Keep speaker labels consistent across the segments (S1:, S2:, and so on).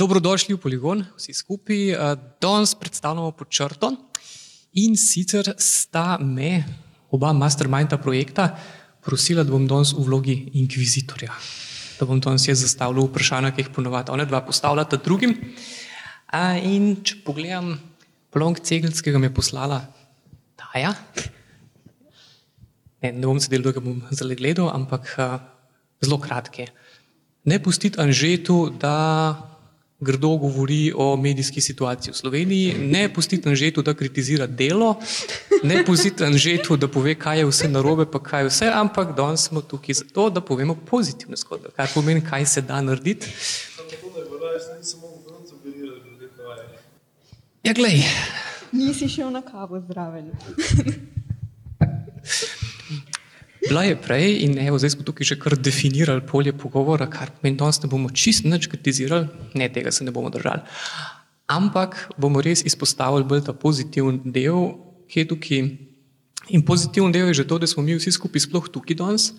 S1: Dobrodošli v Poligon, vsi skupaj. Danes predstavljamo pod črto in sicer sta me, oba masterminda projekta, prosila, da bom danes v vlogi inkvizitorja. Da bom danes jaz zastavljal vprašanja, ki jih ponovadi ona dva postavljata drugim. In če pogledam plonk cegelc, ki ga mi je poslala Taja. Ne, ne bom sedel, da ga bom zdaj gledal, ampak zelo kratke. Ne pustiti Anžetu, da grdo govori o medijski situaciji v Sloveniji, ne pustiti Anžetu, da kritizira delo, ne pustiti Anžetu, da pove, kaj je vse narobe, pa kaj je vse, ampak danes smo tukaj zato, da povemo pozitivne zgodbe, kar pomeni, kaj se da narediti. Ja, glej.
S2: Nisi šel na kavo zraven.
S1: Bila je prej in evo, zdaj smo tukaj že kar definirali polje pogovora, kar pomeni, danes ne bomo čist nič kritizirali, ne, tega se ne bomo držali. Ampak bomo res izpostavili bolj ta pozitiven del, ki je tukaj. In pozitiven del je že to, da smo mi vsi skupaj sploh tukaj danes,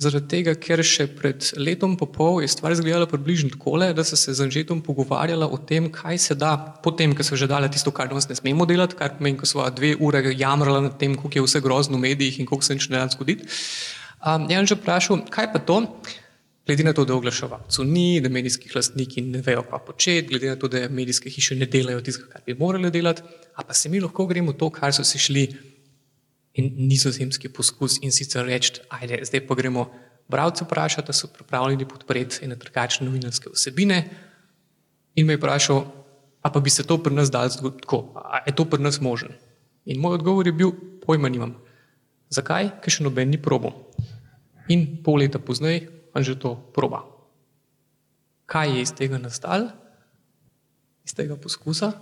S1: zaradi tega, ker še pred letom pa pol je stvar izgledala približno takole, da so se z Anžetom pogovarjala o tem, kaj se da, potem, ko so že dala tisto, kar danes ne smemo delati, kar pomeni, ko sva dve ure jamrala nad tem, kako je vse grozno v medijih in kako se nič ne da zgoditi. Um, je Anže vprašal, kaj pa to, glede na to, da oglaševalcev ni, da medijskih lastniki ne vejo, kaj početi, glede na to, da medijske hiše ne delajo tistega, kar bi morali delati, a pa se mi lahko gremo to, kar so se šli in nizozemski poskus in sicer reči, ajde, zdaj pa gremo bralce vprašati, da so pripravljeni podpreti ene drugačne novinarske vsebine. In me je vprašal, a pa bi se to pri nas dalo tako, a je to pri nas možno. In moj odgovor je bil, pojma nimam. Zakaj? Ker še noben ni probo. In pol leta pozneje on že to proba. Kaj je iz tega nastalo? Iz tega poskusa?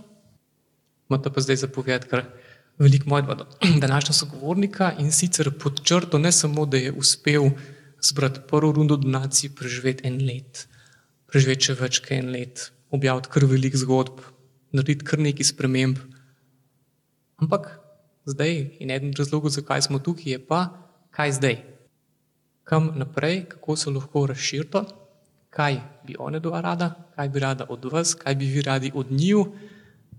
S1: Imate pa zdaj zapovedati, ker veliko mojega današnjega sogovornika in sicer pod črto ne samo, da je uspel zbrati prvo rundo donacij, preživeti en let, preživeti še več kot en let, objaviti kar velik zgodb, narediti kar nekaj sprememb. Ampak zdaj in eden razlogov, zakaj smo tukaj, je pa, kaj zdaj, kam naprej, kako se lahko razširita, kaj bi one dva rada, kaj bi rada od vas, kaj bi vi radi od njiju.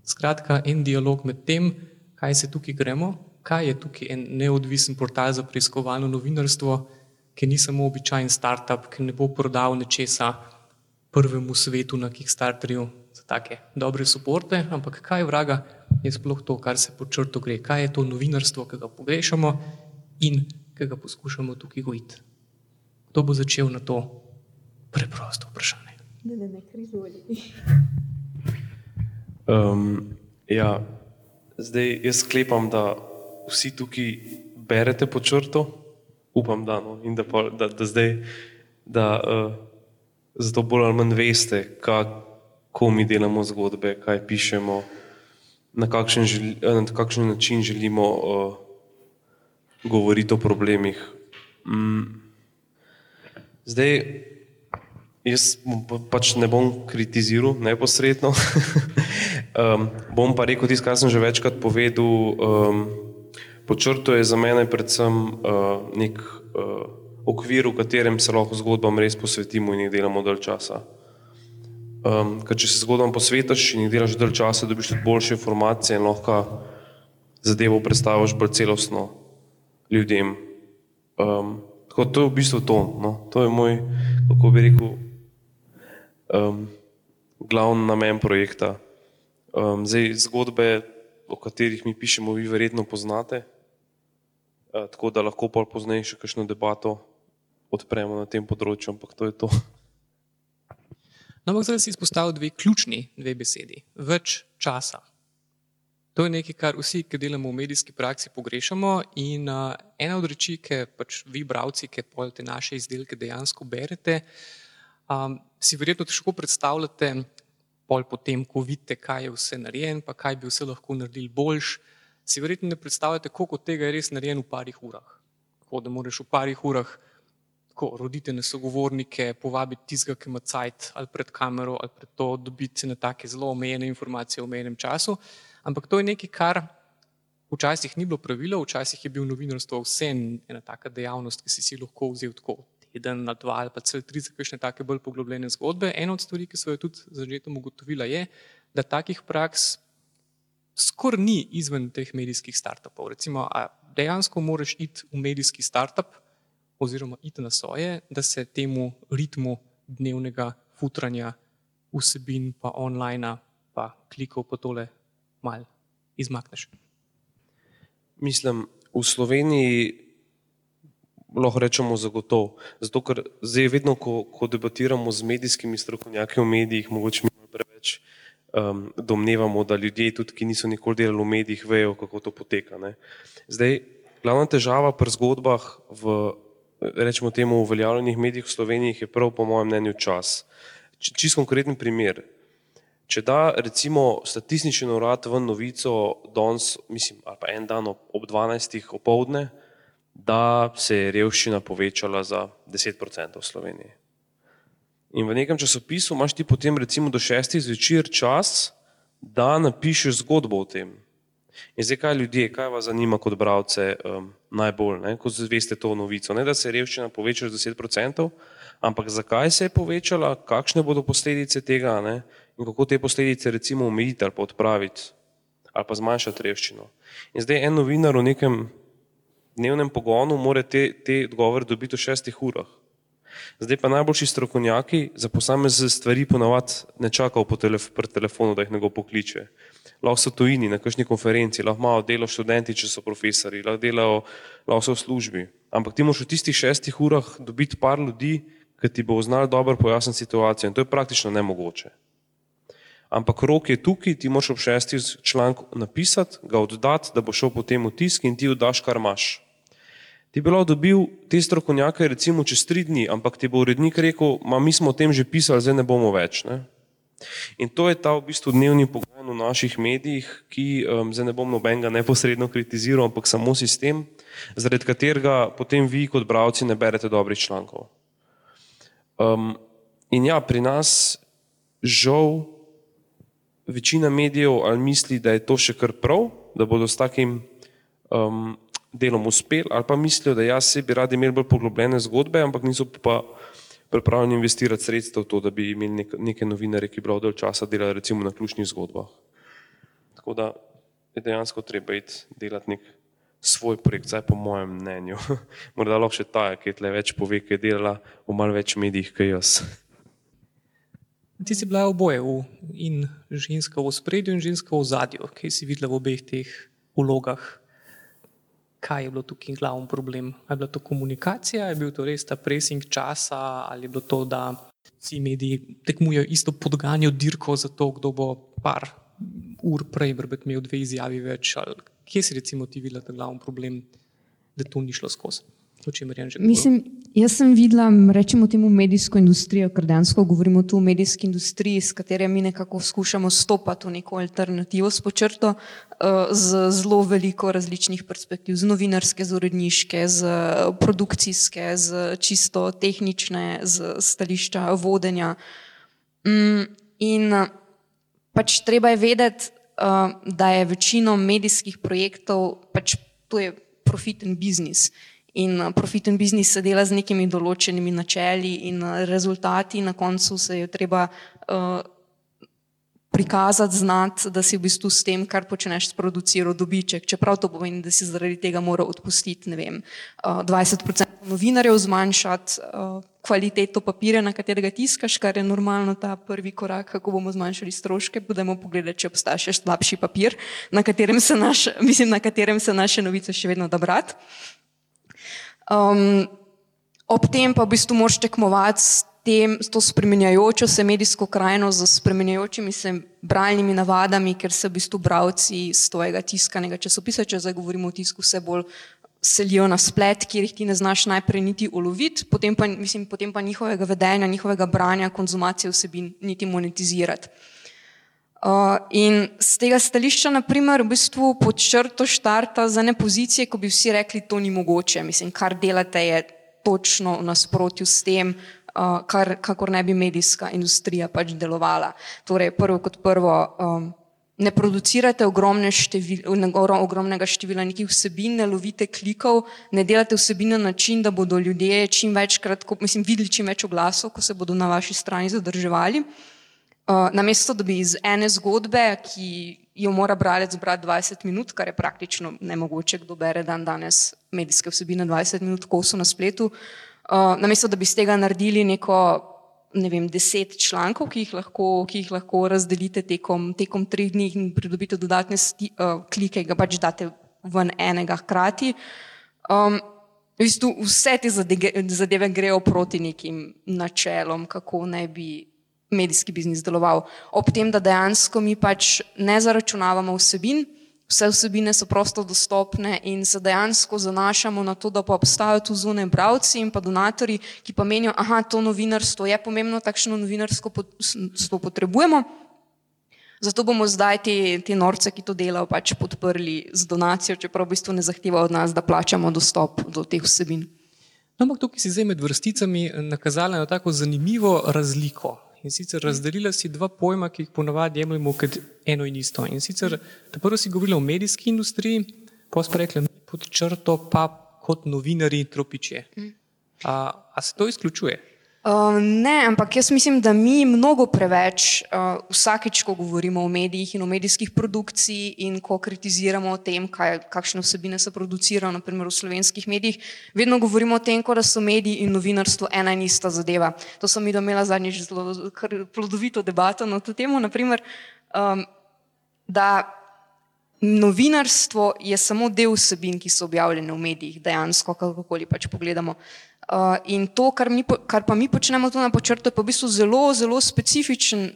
S1: Skratka, en dialog med tem, kaj se tukaj gremo, kaj je tukaj en neodvisen portal za preiskovalno novinarstvo, ki ni samo običajen startup, ki ne bo prodal nečesa prvemu svetu na Kickstarterju za take dobre suporte, ampak kaj vraga je sploh to, kar se pod črto gre, kaj je to novinarstvo, ki ga pogrešamo in ki ga poskušamo tukaj gojiti. Kdo bo začel na to preprosto vprašanje?
S2: Ne, ne, ne, krizoli.
S3: Um, ja, Zdaj, jaz sklepam, da vsi tukaj berete po črto, upam, da, no, in da, pa, da, da zdaj, da uh, zato bolj ali manj veste, kako mi delamo zgodbe, kaj pišemo, na kakšen, želi, na kakšen način želimo uh, govoriti o problemih. Mm. Zdaj, jaz pač ne bom kritiziral neposredno. Um, bom pa rekel tisto, kar sem že večkrat povedal. Um, Počrto je za mene predvsem uh, nek uh, okvir, v katerem se lahko zgodbam res posvetimo in jih delamo dalj časa. Um, ker če se zgodbam posvetiš in jih delaš dalj časa, dobiš tudi boljše informacije in lahko zadevo predstaviš bolj celostno ljudem. Um, tako to je v bistvu to. No? To je moj, kako bi rekel, um, glavni namen projekta. Um, zdaj, zgodbe, o katerih mi pišemo, vi verjetno poznate, uh, tako da lahko pa pozneje še kakšno debato odpremo na tem področju, ampak to je to.
S1: No, ampak zdaj si izpostavil dve ključni dve besedi. Več časa. To je nekaj, kar vsi, ki delamo v medijski praksi, pogrešamo. In uh, ena od reči, ki pač vi, bravci, ki te naše izdelke dejansko berete, um, si verjetno težko predstavljate, pol potem, ko vidite, kaj je vse narejen, pa kaj bi vse lahko naredili boljš, si verjetno ne predstavljate, koliko tega je res narejen v parih urah. Tako da moraš v parih urah tako roditi na sogovornike, povabiti tistega, ki ima cajt ali pred kamero ali pred to, dobiti na take zelo omejene informacije v omejenem času. Ampak to je nekaj, kar včasih ni bilo pravilo, včasih je bil novinarstvo vse ena taka dejavnost, ki si si lahko vzel tako teden ali dva ali pa cel tri za kakšne take bolj poglobljene zgodbe. Ena od stvari, ki so jo tudi začetkom ugotovila, je, da takih praks skoraj ni izven teh medijskih startupov. Recimo, dejansko moraš iti v medijski startup oziroma iti na svoje, da se temu ritmu dnevnega futranja vsebin, pa online, pa klikov, pa tole mal izmakneš.
S3: Mislim, v Sloveniji lahko rečemo zagotovo. Zato, ker zdaj vedno, ko, ko debatiramo z medijskimi strokovnjaki v medijih, mogoče mi preveč um, domnevamo, da ljudje, tudi ki niso nikoli delali v medijih, vejo, kako to poteka. Ne. Zdaj, glavna težava pri zgodbah v, rečemo temu, uveljavljenih medijih v Sloveniji je prav, po mojem mnenju, čas. Čist konkreten primer. Če da recimo statistični urad v novico danes, mislim, ali pa en dan ob 12. opoldne, da se je revščina povečala za 10% v Sloveniji. In v nekem časopisu imaš ti potem recimo do šestih zvečer čas, da napišeš zgodbo o tem. In zdaj kaj ljudje, kaj vas zanima kot bravce um, najbolj, ne? ko zveste to novico, ne da se je revščina povečala za 10%, ampak zakaj se je povečala, kakšne bodo posledice tega ne? in kako te posledice recimo omejiti ali pa odpraviti ali pa zmanjšati revščino. In zdaj en novinar v nekem dnevnem pogonu mora te, te odgovore dobiti v šestih urah. Zdaj pa najboljši strokovnjaki za posamezne stvari ponavadi ne čakajo po telef pri telefonu, da jih nekdo pokliče. Lahko so tujini na kakšni konferenci, lahko imajo delo študenti, če so profesori, lahko delajo, lahko so v službi. Ampak ti moraš v tistih šestih urah dobiti par ljudi, ki ti bo znali dobro pojasniti situacijo in to je praktično nemogoče. Ampak rok je tukaj, ti moraš ob šestih članku napisati, ga oddati, da bo šel potem v tisk in ti oddaš, kar imaš. Ti bi lahko dobil te strokovnjake recimo čez tri dni, ampak ti bo urednik rekel, ma mi smo o tem že pisali, zdaj ne bomo več. Ne? In to je ta v bistvu dnevni pogon v naših medijih, ki um, zdaj ne bom nobenega neposredno kritiziral, ampak samo sistem, zaradi katerega potem vi kot bravci ne berete dobrih člankov. Um, in ja, pri nas žal večina medijev ali misli, da je to še kar prav, da bodo s takim um, delom uspeli, ali pa mislijo, da jaz bi radi imeli bolj poglobljene zgodbe, ampak niso pa pripravljeni investirati sredstev v to, da bi imeli nek, neke novinare, ki bi del časa delali recimo na ključnih zgodbah. Tako da je dejansko treba iti delati nek svoj projekt, zdaj po mojem mnenju. Morda lahko še ta, ki je tle več pove, ki je delala v malo več medijih, kot jaz.
S1: Ti si bila oboje, v, in ženska v spredju, in ženska v zadju, ki si videla v obeh teh vlogah kaj je bilo tukaj glavni problem. Je bila to komunikacija, je bil to res ta pressing časa, ali je bilo to, da vsi mediji tekmujejo isto podganjo dirko za to, kdo bo par ur prej imel dve izjavi več. Kje si recimo ti videla ta glavni problem, da to ni šlo skozi? O čem je že?
S2: Mislim, jaz sem videla, rečemo temu medijsko industrijo, ker dejansko govorimo tu o medijski industriji, s katero mi nekako skušamo stopati v neko alternativo s počrto, eh, z zelo veliko različnih perspektiv, z novinarske, z uredniške, z produkcijske, z čisto tehnične, z stališča vodenja. Mm, in pač treba je vedeti, eh, da je večino medijskih projektov, pač to je profiten biznis. In eh, profiten biznis se dela z nekimi določenimi načeli in eh, rezultati, na koncu se je treba uh, prikazati, znati, da si v bistvu s tem, kar počneš, sproduciral dobiček. Čeprav to pomeni, da si zaradi tega mora odpustiti vem, uh, 20% novinarjev, zmanjšati uh, kvaliteto papirja, na katerega tiskaš, kar je normalno ta prvi korak, kako bomo zmanjšali stroške. Budemo pogledati, če obstaja še slabši papir, na katerem se, naš, mislim, na katerem se naše novice še vedno da brati. Um, ob tem pa v bistvu moraš tekmovati s, tem, s to spremenjajočo se medijsko krajino, z spremenjajočimi se bralnimi navadami, ker se v bistvu bravci z tvojega tiskanega časopisa, če zdaj govorimo o tisku, vse bolj selijo na splet, kjer jih ti ne znaš najprej niti uloviti, potem pa, mislim, potem pa njihovega vedenja, njihovega branja, konzumacije vsebin niti monetizirati. Uh, in z tega stališča, naprimer, v bistvu pod črto štarta za ne pozicije, ko bi vsi rekli, to ni mogoče. Mislim, kar delate je točno v nasprotju s tem, uh, kar, kakor ne bi medijska industrija pač delovala. Torej, prvo kot prvo, um, ne producirate ogromne števil, ogromnega števila nekih vsebin, ne lovite klikov, ne delate vsebine na način, da bodo ljudje čim večkrat, mislim, videli čim več oglasov, ko se bodo na vaši strani zadrževali. Namesto, da bi iz ene zgodbe, ki jo mora bralec brati 20 minut, kar je praktično nemogoče, kdo bere dan danes medijske vsebine 20 minut, ko so na spletu, uh, namesto, da bi iz tega naredili neko ne vem, deset člankov, ki jih lahko, ki jih lahko razdelite tekom, tekom treh dni in pridobite dodatne sti, uh, klike, ga pač date ven enega hkrati. Um, v bistvu vse te zadeve, zadeve grejo proti nekim načelom, kako naj bi medijski biznis deloval. Ob tem, da dejansko mi pač ne zaračunavamo vsebin, vse vsebine so prosto dostopne in se dejansko zanašamo na to, da pa obstajajo tu zunaj bravci in pa donatori, ki pa menijo, aha, to novinarstvo je pomembno, takšno novinarsko potrebujemo. Zato bomo zdaj te, te norce, ki to delajo, pač podprli z donacijo, čeprav v bistvu ne zahteva od nas, da plačamo dostop do teh vsebin.
S1: No, ampak tukaj si zdaj med vrsticami nakazala na tako zanimivo razliko In sicer razdelila si dva pojma, ki jih ponavadi jemljemo kot eno in isto. In sicer, prvo si govorila o medijski industriji, pa si rekla, pod črto pa kot novinari tropiče. Mm. A, a se to izključuje?
S2: Uh, ne, ampak jaz mislim, da mi mnogo preveč uh, vsakeč, ko govorimo o medijih in o medijskih produkciji in ko kritiziramo o tem, kaj, kakšne vsebine se producirajo, naprimer v slovenskih medijih, vedno govorimo o tem, da so mediji in novinarstvo ena in ista zadeva. To sem mi domela zadnjič zelo plodovito debato na to temo, naprimer, um, da novinarstvo je samo del vsebin, ki so objavljene v medijih, dejansko, kakorkoli pač pogledamo. Uh, in to, kar, mi, kar pa mi počnemo tu na počrtu, je pa v bistvu zelo, zelo specifičen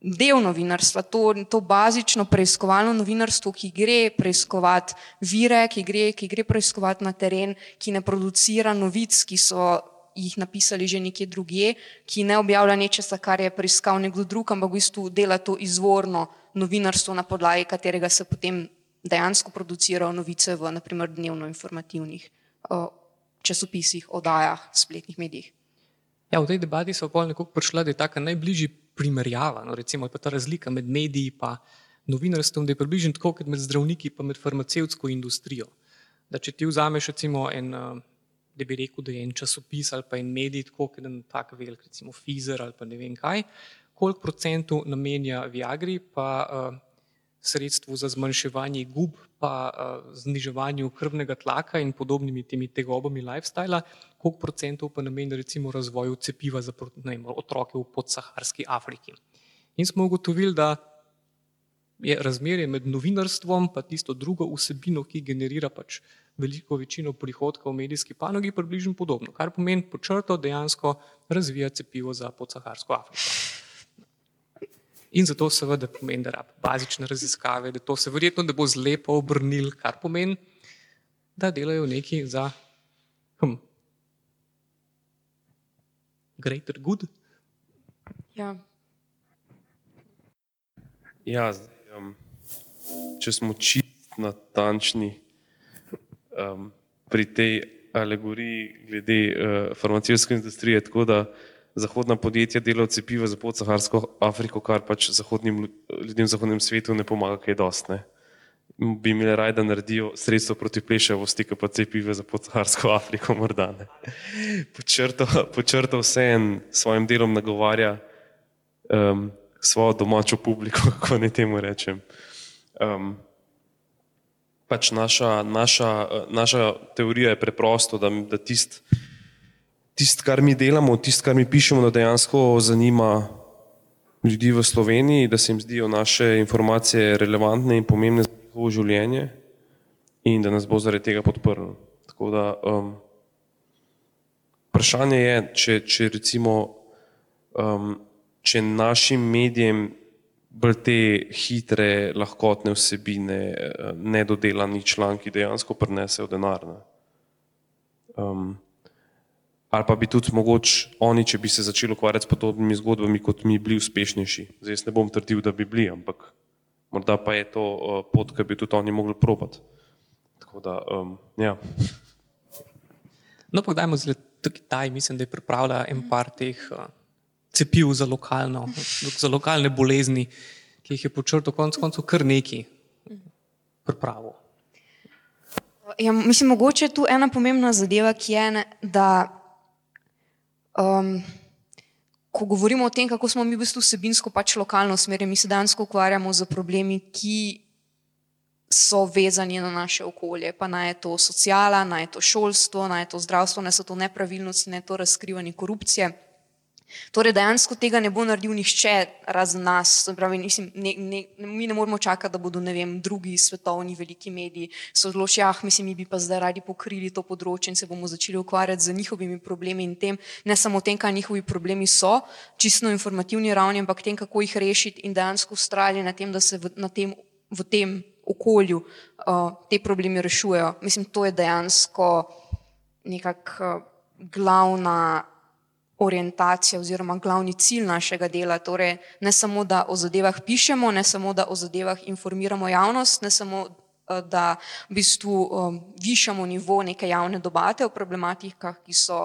S2: del novinarstva, to, to bazično preiskovalno novinarstvo, ki gre preiskovati vire, ki gre, ki gre preiskovati na teren, ki ne producira novic, ki so jih napisali že nekje drugje, ki ne objavlja nečesa, kar je preiskal nekdo drug, ampak v bistvu dela to izvorno novinarstvo, na podlagi katerega se potem dejansko producirajo novice v naprimer dnevno informativnih časopisih, oddajah, spletnih medijih.
S1: Ja, v tej debati so pa nekako prišla, da je ta najbližji primerjava, no, recimo ta razlika med mediji in novinarstvom, da je približno tako kot med zdravniki in med farmacevtsko industrijo. Da če ti vzameš recimo en, da bi rekel, da je en časopis ali pa en medij, tako kot en tak velik, recimo Fizer ali pa ne vem kaj, koliko procentov namenja Viagri, pa uh, sredstvu za zmanjševanje gub, pa uh, zniževanju krvnega tlaka in podobnimi temi tegobami lifestyla, koliko procentov pa namenja recimo razvoju cepiva za vem, otroke v podsaharski Afriki. In smo ugotovili, da je razmerje med novinarstvom in tisto drugo vsebino, ki generira pač veliko večino prihodka v medijski panogi, približno podobno. Kar pomeni počrto dejansko razvija cepivo za podsaharsko Afriko. In zato seveda pomeni, da rab bazične raziskave, da to se verjetno ne bo zlepo obrnil, kar pomeni, da delajo nekaj za hm, greater good.
S2: Ja.
S3: Ja, um, če smo čist natančni um, pri tej alegoriji glede uh, farmacijske industrije, tako da zahodna podjetja delajo cepiva za podsaharsko Afriko, kar pač zahodnim ljudem v zahodnem svetu ne pomaga, kaj dostne. Bi imeli raj, da naredijo sredstvo proti plešavosti, ki pa cepive za podsaharsko Afriko morda ne. Počrto vse en svojim delom nagovarja um, svojo domačo publiko, kako ne temu rečem. Um, pač naša, naša, naša teorija je preprosto, da, da tisti tisto, kar mi delamo, tisto, kar mi pišemo, da dejansko zanima ljudi v Sloveniji, da se jim zdijo naše informacije relevantne in pomembne za njihovo življenje in da nas bo zaradi tega podprl. Tako da um, vprašanje je, če, če recimo, um, če našim medijem bolj te hitre, lahkotne vsebine, nedodelani članki dejansko prinesejo denar. Um, ali pa bi tudi mogoče oni, če bi se začeli ukvarjati s podobnimi zgodbami, kot mi, bili uspešnejši. Zdaj, jaz ne bom trdil, da bi bili, ampak morda pa je to uh, pot, ki bi tudi oni mogli probati. Tako da, um, ja.
S1: No, pa dajmo zdaj tukaj taj, mislim, da je pripravila en par teh uh, cepiv za, lokalno, za lokalne bolezni, ki jih je počrto konec koncev kar neki pripravo.
S2: Ja, mislim, mogoče je tu ena pomembna zadeva, ki je, da um, ko govorimo o tem, kako smo mi v bistvu vsebinsko pač lokalno usmerjeni, mi se danes ukvarjamo z problemi, ki so vezani na naše okolje, pa naj je to socijala, naj je to šolstvo, naj je to zdravstvo, naj so to nepravilnosti, naj je to razkrivanje korupcije. Torej, dejansko tega ne bo naredil nihče razen nas. Pravi, mislim, ne, ne, mi ne moramo čakati, da bodo vem, drugi svetovni veliki mediji se odločili, ah, mislim, mi bi pa zdaj radi pokrili to področje in se bomo začeli ukvarjati z njihovimi problemi in tem, ne samo tem, kaj njihovi problemi so, čisto na informativni ravni, ampak tem, kako jih rešiti in dejansko ustrajati na tem, da se v, tem, v tem okolju uh, te problemi rešujejo. Mislim, to je dejansko nekakšna uh, glavna orientacija oziroma glavni cilj našega dela. Torej, ne samo, da o zadevah pišemo, ne samo, da o zadevah informiramo javnost, ne samo, uh, da v bistvu um, višamo nivo neke javne debate o problematikah, ki so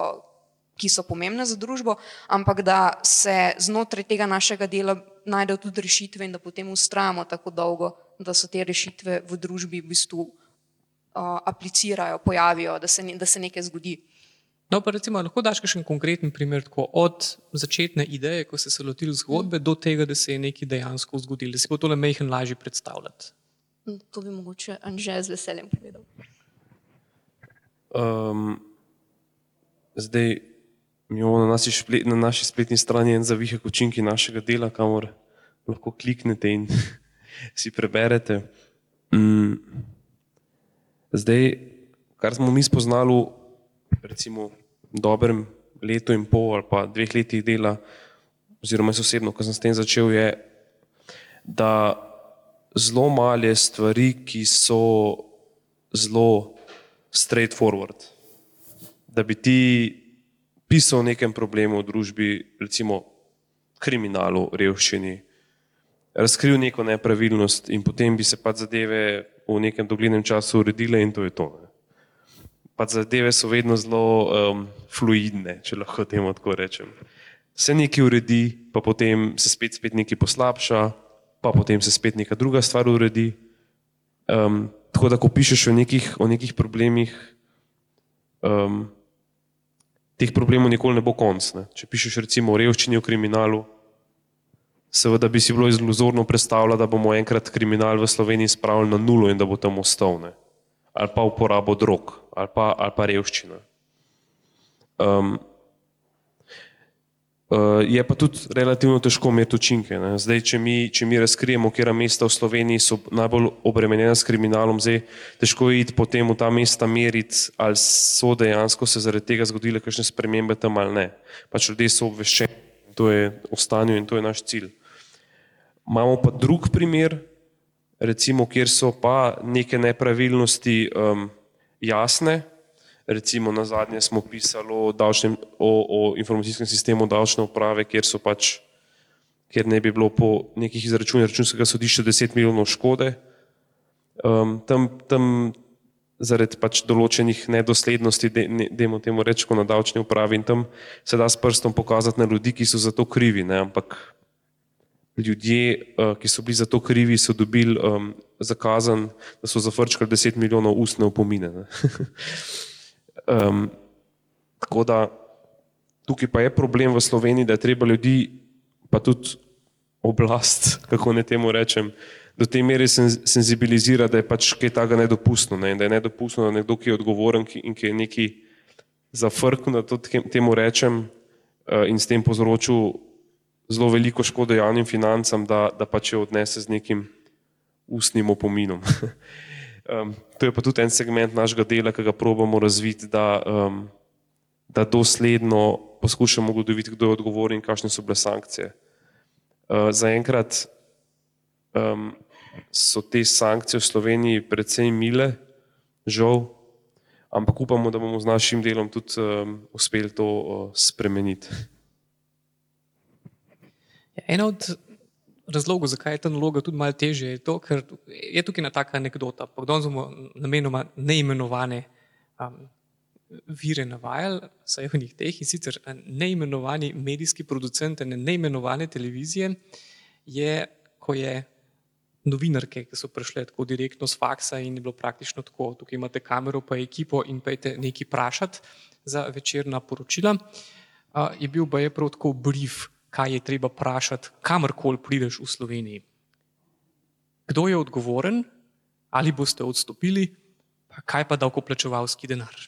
S2: ki so pomembne za družbo, ampak da se znotraj tega našega dela najdejo tudi rešitve in da potem ustrajamo tako dolgo, da so te rešitve v družbi v bistvu uh, aplicirajo, pojavijo, da se, da se nekaj zgodi.
S1: No, pa recimo, lahko daš še en konkreten primer, tako, od začetne ideje, ko si se lotil zgodbe, do tega, da se je nekaj dejansko zgodilo, da si bo to le mehen lažje predstavljati.
S2: Hm, to bi mogoče Anže z veseljem povedal.
S3: Um, zdaj, imamo na, šplet, na naši spletni strani en zavihek učinki našega dela, kamor lahko kliknete in si preberete. Mm. Zdaj, kar smo mi spoznali, recimo, dobrem letu in pol ali pa dveh letih dela, oziroma jaz osebno, ko sem s tem začel, je, da zelo male stvari, ki so zelo straightforward. Da bi ti pisal o nekem problemu v družbi, recimo kriminalu, revščini, razkril neko nepravilnost in potem bi se pač zadeve v nekem doglednem času uredile in to je to. Ne. Pač zadeve so vedno zelo um, fluidne, če lahko temu tako rečem. Se nekaj uredi, pa potem se spet, spet nekaj poslabša, pa potem se spet neka druga stvar uredi. Um, tako da, ko pišeš o nekih, o nekih problemih, um, teh problemov nikoli ne bo konc. Ne. Če pišeš recimo o revščini, o kriminalu, seveda bi si bilo izluzorno predstavljati, da bomo enkrat kriminal v Sloveniji spravili na nulo in da bo tam ostal. Ne. Ali pa uporabo drog, ali pa, ali pa revščina. Um, Uh, je pa tudi relativno težko imeti učinke. Ne. Zdaj, če mi, če mi razkrijemo, kje mesta v Sloveniji so najbolj obremenjena s kriminalom, zdaj težko je iti potem v ta mesta meriti, ali so dejansko se zaradi tega zgodile kakšne spremembe tam ali ne. Pač ljudje so obveščeni, to je v stanju in to je naš cilj. Imamo pa drug primer, recimo, kjer so pa neke nepravilnosti um, jasne, recimo na zadnje smo pisali o, davčnem, o, o informacijskem sistemu davčne uprave, kjer so pač, kjer ne bi bilo po nekih izračunih računskega sodišča 10 milijonov škode. Um, tam, tam zaradi pač določenih nedoslednosti, dajmo temu reči, na davčni upravi in tam se da s prstom pokazati na ljudi, ki so za to krivi, ne? ampak ljudje, uh, ki so bili za to krivi, so dobili um, zakazan, da so zafrčkali 10 milijonov ustne opomine. Um, tako da tukaj pa je problem v Sloveniji, da je treba ljudi, pa tudi oblast, kako ne temu rečem, do te mere senzibilizirati, da je pač kaj takega nedopustno. Ne? Da je nedopustno, da nekdo, ki je odgovoren in ki je neki zafrknil, da to temu rečem uh, in s tem povzročil zelo veliko škode javnim financam, da, da pač jo odnese z nekim ustnim opominom. Um, to je pa tudi en segment našega dela, ki ga probujemo razviti, da, um, da dosledno poskušamo ugotoviti, kdo je odgovoren in kakšne so bile sankcije. Uh, Zaenkrat um, so te sankcije v Sloveniji precej mile, žal, ampak upamo, da bomo z našim delom tudi um, uspeli to uh, spremeniti.
S1: Ja, ena od razlogov, zakaj je ta naloga tudi malo težja, je to, ker je tukaj ena taka anekdota. Danes bomo namenoma neimenovane um, vire navajali, saj v njih teh in sicer neimenovani medijski producent, ne neimenovane televizije, je, ko je novinarke, ki so prišle tako direktno z faksa in je bilo praktično tako, tukaj imate kamero pa ekipo in pejte nekaj vprašati za večerna poročila. Uh, je bil pa je prav tako brief, kaj je treba vprašati, kamorkoli prideš v Sloveniji. Kdo je odgovoren, ali boste odstopili, pa kaj pa davkoplačevalski denar.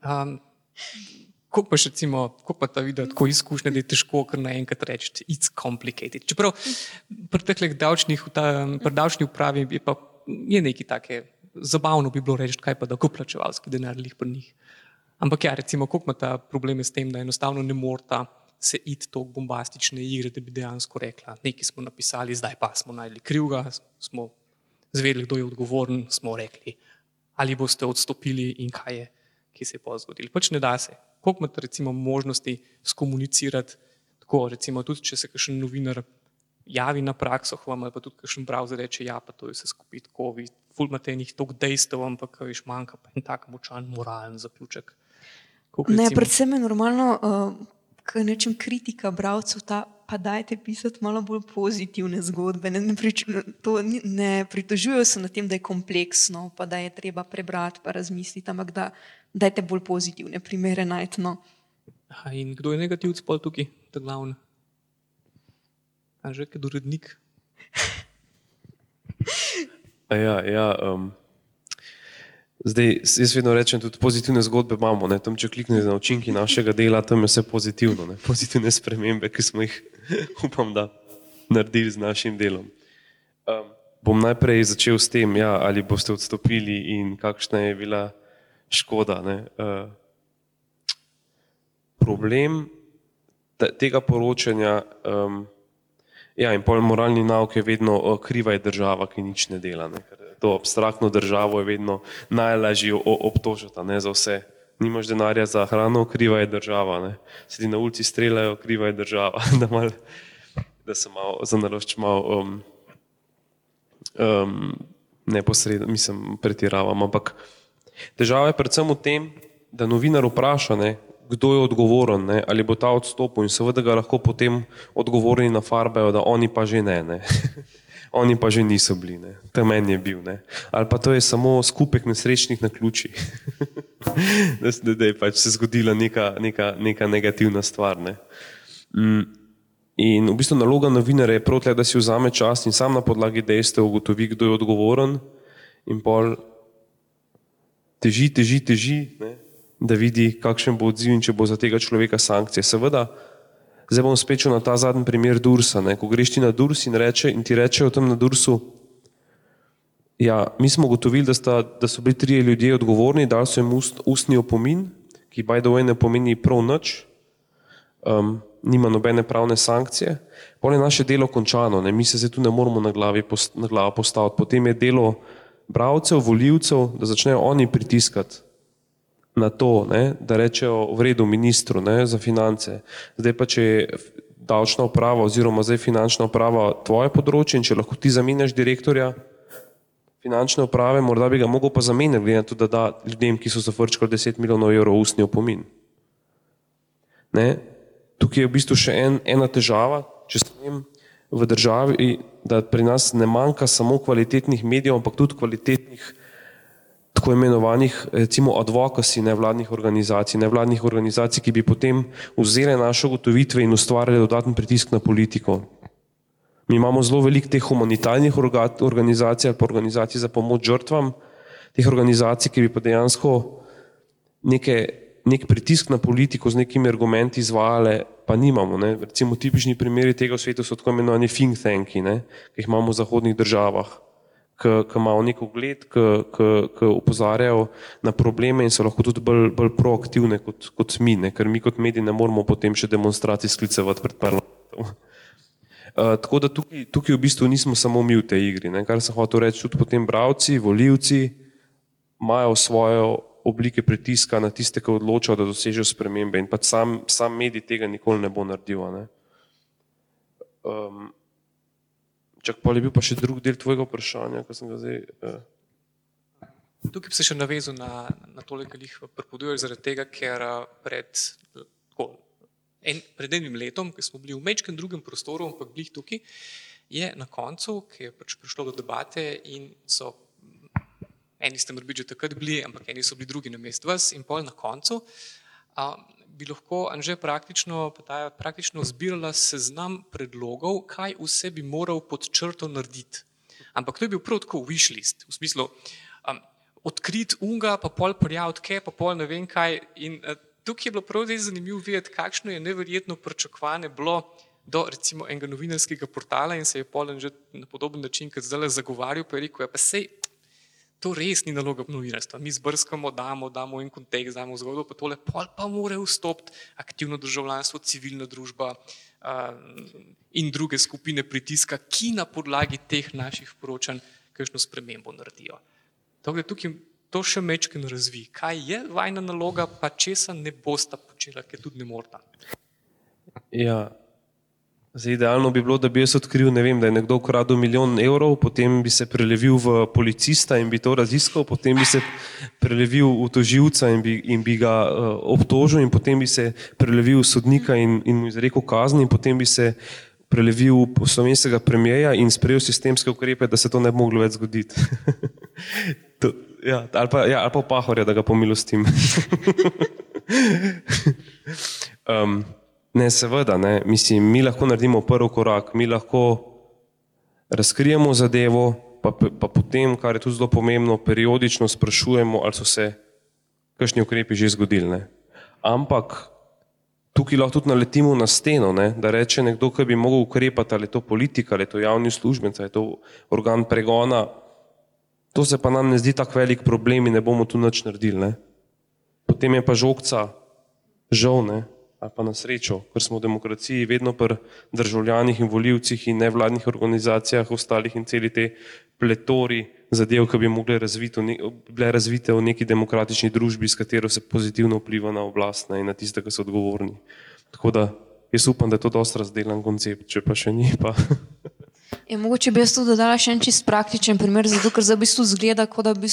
S1: Um, Kako pa še, recimo, kako pa ta video, tako izkušnja, da je težko kar naenkrat reči, it's complicated. Čeprav pri teh davčnih, pri davčni upravi je pa je nekaj take, zabavno bi bilo reči, kaj pa da kuplačevalski denar lih pri njih. Ampak ja, recimo, kako ima ta probleme s tem, da enostavno ne morata se iti to bombastične igre, da bi dejansko rekla, nekaj smo napisali, zdaj pa smo najdli krivga, smo zvedeli, kdo je odgovoren, smo rekli, ali boste odstopili in kaj je, ki se je pa zgodilo. Pač ne da se koliko imate recimo možnosti skomunicirati, tako recimo tudi, če se kakšen novinar javi na prakso, ali pa tudi kakšen browser reče, ja, pa to je vse skupaj tako, vi ful imate enih tok dejstev, ampak viš manjka pa en tak močan moralen zaključek.
S2: Koliko, ne, predvsem je normalno, uh, kaj nečem kritika browcev ta pa dajte pisati malo bolj pozitivne zgodbe. Ne, ne, prič, to, ne pritožujejo se na tem, da je kompleksno, pa da je treba prebrati, pa razmisliti, ampak da dajte bolj pozitivne primere najti. No.
S1: In kdo je negativc pol tukaj, ta glavni? Anže, kaj urednik?
S3: ja, ja um, Zdaj, jaz vedno rečem, tudi pozitivne zgodbe imamo. Ne? Tam, če kliknete na učinki našega dela, tam je vse pozitivno. Ne? Pozitivne spremembe, ki smo jih, upam, da naredili z našim delom. Um, bom najprej začel s tem, ja, ali boste odstopili in kakšna je bila škoda. Uh, problem tega poročanja um, ja, in pol moralni nauk je vedno uh, kriva je država, ki nič ne dela. Ne? To abstraktno državo je vedno najlažje obtožiti za vse. Nimaš denarja za hrano, kriva je država. Ne. Sedi na ulici, streljajo, kriva je država. Da, mal, da se malo zanalošč malo um, um, neposredno, mislim, pretiravam. Ampak težava je predvsem v tem, da novinar vpraša, ne, kdo je odgovoren, ne, ali bo ta odstopil in seveda ga lahko potem odgovorni na farbejo, da oni pa že ne. ne. oni pa že niso bili, tam meni je bil. Ne. Ali pa to je samo skupek nesrečnih na ključi, da, da, da je pač se zgodila neka, neka, neka negativna stvar. Ne. Mm. In v bistvu naloga novinarja je prav, da si vzame čas in sam na podlagi dejstev ugotovi, kdo je odgovoren, in pol teži, teži, teži, ne, da vidi, kakšen bo odziv in če bo za tega človeka sankcije. Seveda, Zdaj bom spet na ta zadnji primer Dursa. Ne? Ko greš ti na Durs in, reče, in ti rečejo tam na Dursu, ja, mi smo ugotovili, da, da so bili trije ljudje odgovorni, da so jim ust, ustni opomin, ki by the way ne pomeni prav nič, um, nima nobene pravne sankcije. Pol je naše delo končano, ne? mi se zdaj tu ne moramo na, glavi na glavo postaviti. Potem je delo bravcev, voljivcev, da začnejo oni pritiskati na to, ne, da rečejo v redu ministru ne, za finance. Zdaj pa, če je davčna uprava oziroma zdaj finančna uprava tvoje področje in če lahko ti zamenjaš direktorja finančne uprave, morda bi ga mogel pa zamenjati, glede na to, da da ljudem, ki so zafrčkali 10 milijonov evrov ustni opomin. Ne, tukaj je v bistvu še en, ena težava, če smem v državi, da pri nas ne manjka samo kvalitetnih medijev, ampak tudi kvalitetnih tako imenovanih, recimo, advokasi nevladnih organizacij, nevladnih organizacij, ki bi potem vzele naše ugotovitve in ustvarjale dodatni pritisk na politiko. Mi imamo zelo veliko teh humanitarnih organizacij ali pa organizacij za pomoč žrtvam, teh organizacij, ki bi pa dejansko neke, nek pritisk na politiko z nekimi argumenti izvajale, pa nimamo. Ne. Recimo tipični primeri tega v svetu so tako imenovani think tanki, ne, ki jih imamo v zahodnih državah ki imajo nek ugled, ki upozarjajo na probleme in so lahko tudi bolj, bolj proaktivne kot, kot mi, ne? ker mi kot mediji ne moramo potem še demonstracij sklicevati pred parlamentom. Uh, tako da tukaj, tukaj v bistvu nismo samo mi v tej igri. Ne? Kar sem hotel reči, tudi potem bravci, voljivci imajo svoje oblike pritiska na tiste, ki odločajo, da dosežejo spremembe in pa sam, sam medij tega nikoli ne bo naredil. Ne? Um, Čak pa je bil pa še drug del tvojega vprašanja, ko sem ga zdaj. Uh...
S1: Tukaj bi se še navezal na, na to, kar jih pripoveduješ, zaradi tega, ker pred tako, en, pred enim letom, ko smo bili v mečkem drugem prostoru, ampak blih tukaj, je na koncu, ki je pač prišlo do debate in so, eni ste morda že takrat bili, ampak eni so bili drugi na mest vas in pol na koncu, a, bi lahko Anže praktično, praktično zbirala seznam predlogov, kaj vse bi moral pod črto narediti. Ampak to je bil prav tako wishlist, v smislu um, odkrit unga, pa pol prijavitke, pa pol ne vem kaj. In, uh, tukaj je bilo prav res zanimivo videti, kakšno je neverjetno pričakovanje bilo do recimo enega novinarskega portala in se je Polen že na podoben način, kot zdaj zagovarjal, pa je rekel, ja, pa sej, to res ni naloga novinarstva. Mi zbrskamo, damo, damo en kontekst, damo zgodbo, pa tole pol pa mora vstopiti aktivno državljanstvo, civilna družba uh, in druge skupine pritiska, ki na podlagi teh naših poročanj kakšno spremembo naredijo. Tukaj, tukaj to še mečken razvi. Kaj je vajna naloga, pa česa ne bosta počela, ker tudi ne morata.
S3: Ja. Zdaj, idealno bi bilo, da bi jaz odkril, vem, da je nekdo ukradel milijon evrov, potem bi se prelevil v policista in bi to raziskal, potem bi se prelevil v toživca in bi, in bi ga uh, obtožil, in potem bi se prelevil v sodnika in, in mu izrekel kazni, in potem bi se prelevil v slovenskega premijeja in sprejel sistemske ukrepe, da se to ne bi moglo več zgoditi. to, ja, ali, pa, ja, ali pa pahorja, da ga pomilostim. um, ne, seveda, ne. Mislim, mi lahko naredimo prvi korak, mi lahko razkrijemo zadevo, pa, pa potem, kar je tudi zelo pomembno, periodično sprašujemo, ali so se kakšni ukrepi že zgodili. Ne. Ampak tukaj lahko tudi naletimo na steno, ne, da reče nekdo, ki bi mogel ukrepati, ali je to politika, ali je to javni uslužbenc, ali je to organ pregona, To se pa nam ne zdi tako velik problem in ne bomo tu nič naredili. Ne? Potem je pa žogca žal, ne? Ali pa na srečo, ker smo v demokraciji vedno pri državljanih in voljivcih in nevladnih organizacijah, ostalih in celi te pletori zadev, ki bi mogli razviti, bile razvite v neki demokratični družbi, s katero se pozitivno vpliva na oblast ne? in na tiste, ki so odgovorni. Tako da jaz upam, da je to dosti razdelan koncept, če pa še ni. Pa.
S2: Je, mogoče bi jaz tu dodala še en čist praktičen primer, zato ker za v bistvu zgleda, kot da bi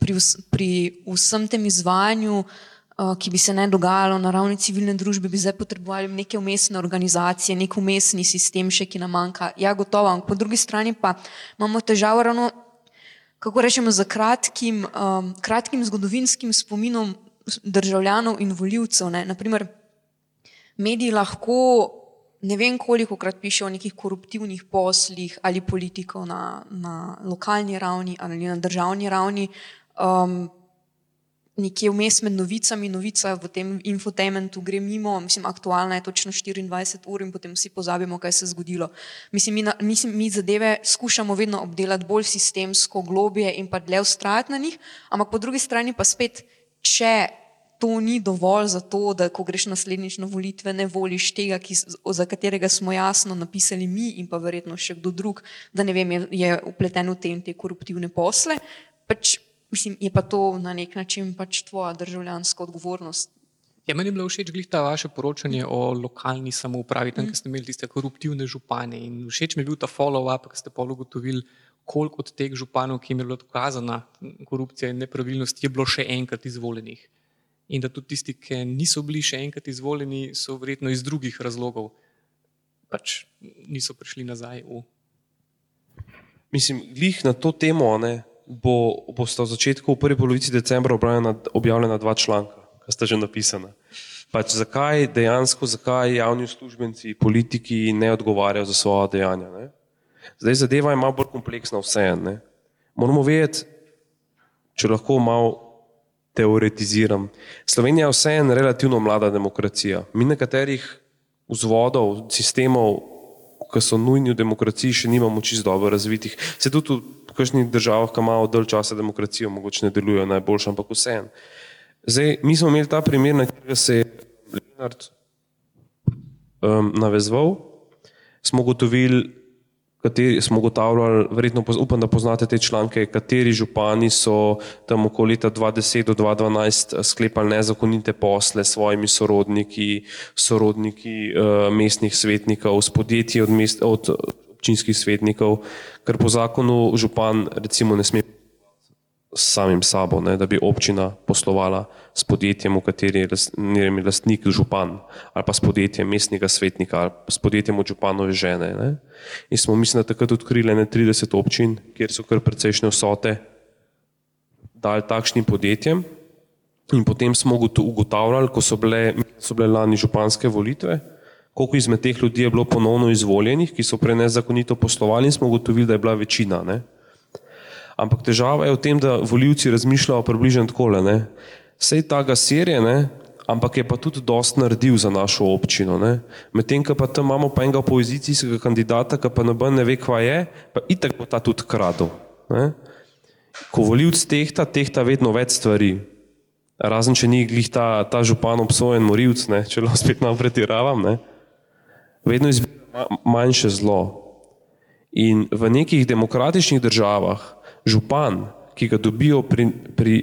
S2: pri, pri vsem tem izvajanju, uh, ki bi se ne dogajalo na ravni civilne družbe, bi zdaj potrebovali neke umestne organizacije, nek umestni sistem še, ki nam manjka. Ja, gotovo. Po drugi strani pa imamo težavo ravno, kako rečemo, za kratkim, um, kratkim zgodovinskim spominom državljanov in voljivcev. Naprimer, mediji lahko ne vem, koliko krat piše o nekih koruptivnih poslih ali politikov na, na lokalni ravni ali na državni ravni. Um, Nekje vmes med novicami, novica v tem infotainmentu gre mimo, mislim, aktualna je točno 24 ur in potem vsi pozabimo, kaj se je zgodilo. Mislim, mi, mislim, mi zadeve skušamo vedno obdelati bolj sistemsko, globje in pa dlje ustrajati na njih, ampak po drugi strani pa spet, če to ni dovolj za to, da ko greš naslednjič na volitve, ne voliš tega, ki, za katerega smo jasno napisali mi in pa verjetno še kdo drug, da ne vem, je, je upleten v te in te koruptivne posle. Pač, mislim, je pa to na nek način pač tvoja državljanska odgovornost.
S1: Ja, meni je bilo všeč ta vaše poročanje o lokalni samoupravi, tam, mm. kjer ste imeli tiste koruptivne župane. In všeč mi je bil ta follow-up, ki ste pa ugotovili, koliko od teh županov, ki jim je bila dokazana korupcija in nepravilnost, je bilo še enkrat izvoljenih in da tudi tisti, ki niso bili še enkrat izvoljeni, so verjetno iz drugih razlogov pač niso prišli nazaj. V...
S3: Mislim, glih na to temo ne, bo, bo sta v začetku, v prvi polovici decembra, objavljena dva članka, ki sta že napisana. Pač zakaj dejansko, zakaj javni uslužbenci, politiki ne odgovarjajo za svoje dejanja? Ne? Zdaj zadeva je malo bolj kompleksna vseeno. Moramo vedeti, če lahko malo teoretiziram. Slovenija je vseeno relativno mlada demokracija. Mi nekaterih vzvodov, sistemov, ki so nujni v demokraciji, še nimamo čisto dobro razvitih. Se tudi v kakšnih državah, ki imajo dalj časa demokracijo, mogoče ne delujejo najboljše, ampak vseeno. Zdaj, mi smo imeli ta primer, na katerega se je Leonard um, navezval, smo gotovili, kateri smo ugotavljali, verjetno upam, da poznate te članke, kateri župani so tam okoli leta 2010 do 2012 eh, sklepali nezakonite posle s svojimi sorodniki, sorodniki uh, mestnih svetnikov, s podjetji od, mest, od občinskih svetnikov, ker po zakonu župan recimo ne sme s samim sabo, ne, da bi občina poslovala s podjetjem, v kateri je lastnik, lastnik župan, ali pa s podjetjem mestnega svetnika, ali s podjetjem od županove žene. Ne. In smo, mislim, da takrat odkrili ne 30 občin, kjer so kar precejšnje vsote dali takšnim podjetjem. In potem smo ugotavljali, ko so bile, so bile lani županske volitve, koliko izmed teh ljudi je bilo ponovno izvoljenih, ki so prej nezakonito poslovali in smo ugotovili, da je bila večina. Ne. Ampak težava je v tem, da voljivci razmišljajo približno takole. Ne. Sej ta gasir je, ne, ampak je pa tudi dost naredil za našo občino. Medtem, ko pa tam imamo pa enega opozicijskega kandidata, ki pa noben ne ve, kva je, pa itak bo ta tudi kradel. Ne. Ko voljivc tehta, tehta vedno več stvari. Razen, če ni glih ta, ta župan obsojen morilc, ne, če lahko spet malo pretiravam, ne, vedno izbira manjše zlo. In v nekih demokratičnih državah župan, ki ga dobijo pri, pri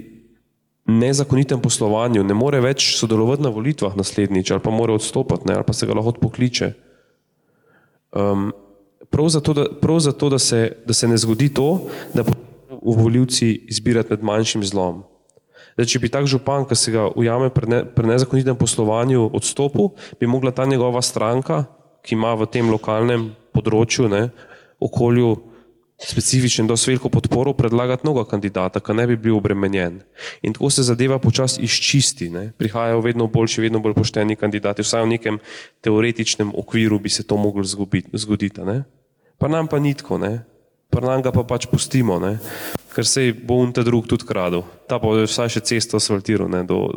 S3: nezakonitem poslovanju, ne more več sodelovati na volitvah naslednjič ali pa mora odstopiti ali pa se ga lahko odpokliče. Um, prav zato, da, prav zato da, se, da se ne zgodi to, da bodo voljivci izbirati med manjšim zlom. Zdaj, če bi tak župan, ki se ga ujame pri, ne, pri nezakonitem poslovanju, odstopil, bi mogla ta njegova stranka, ki ima v tem lokalnem področju, ne, okolju, specifičen, dosti veliko podporo, predlagati novega kandidata, ki ne bi bil obremenjen. In tako se zadeva počasi izčisti. Ne. Prihajajo vedno boljši, vedno bolj pošteni kandidati, vsaj v nekem teoretičnem okviru bi se to moglo zgoditi. Pa nam pa nitko, pa nam ga pa pač pustimo, ne. ker se bo un ta drug tudi kradel. Ta pa je vsaj še cesto asfaltiral ne, do,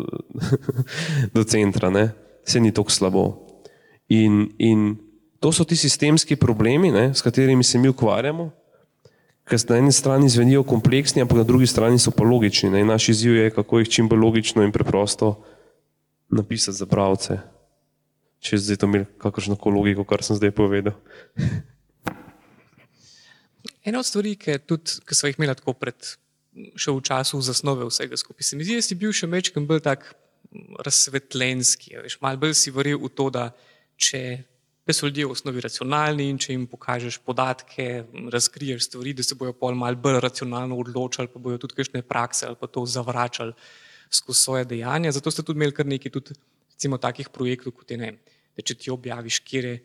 S3: do centra, ne. se ni tako slabo. In, in to so ti sistemski problemi, ne, s katerimi se mi ukvarjamo ker na eni strani zvenijo kompleksni, ampak na drugi strani so pa logični. Ne? Naš izziv je, kako jih čim bolj logično in preprosto napisati za bralce. Če zdaj to imeli kakršno koli logiko, kar sem zdaj povedal.
S1: Ena od stvari, ki, tudi, ki smo jih imeli tako pred, še v času zasnove vsega skupaj, se mi zdi, da si bil še večkrat bolj tak razsvetljenski. Veš, malo bolj si verjel v to, da če da so ljudje v osnovi racionalni in če jim pokažeš podatke, razkriješ stvari, da se bojo pol mal bolj racionalno odločali, pa bojo tudi kakšne prakse ali pa to zavračali skozi svoje dejanja. Zato ste tudi imeli kar nekaj tudi, recimo, takih projektov, kot je ne, da če ti objaviš, kje je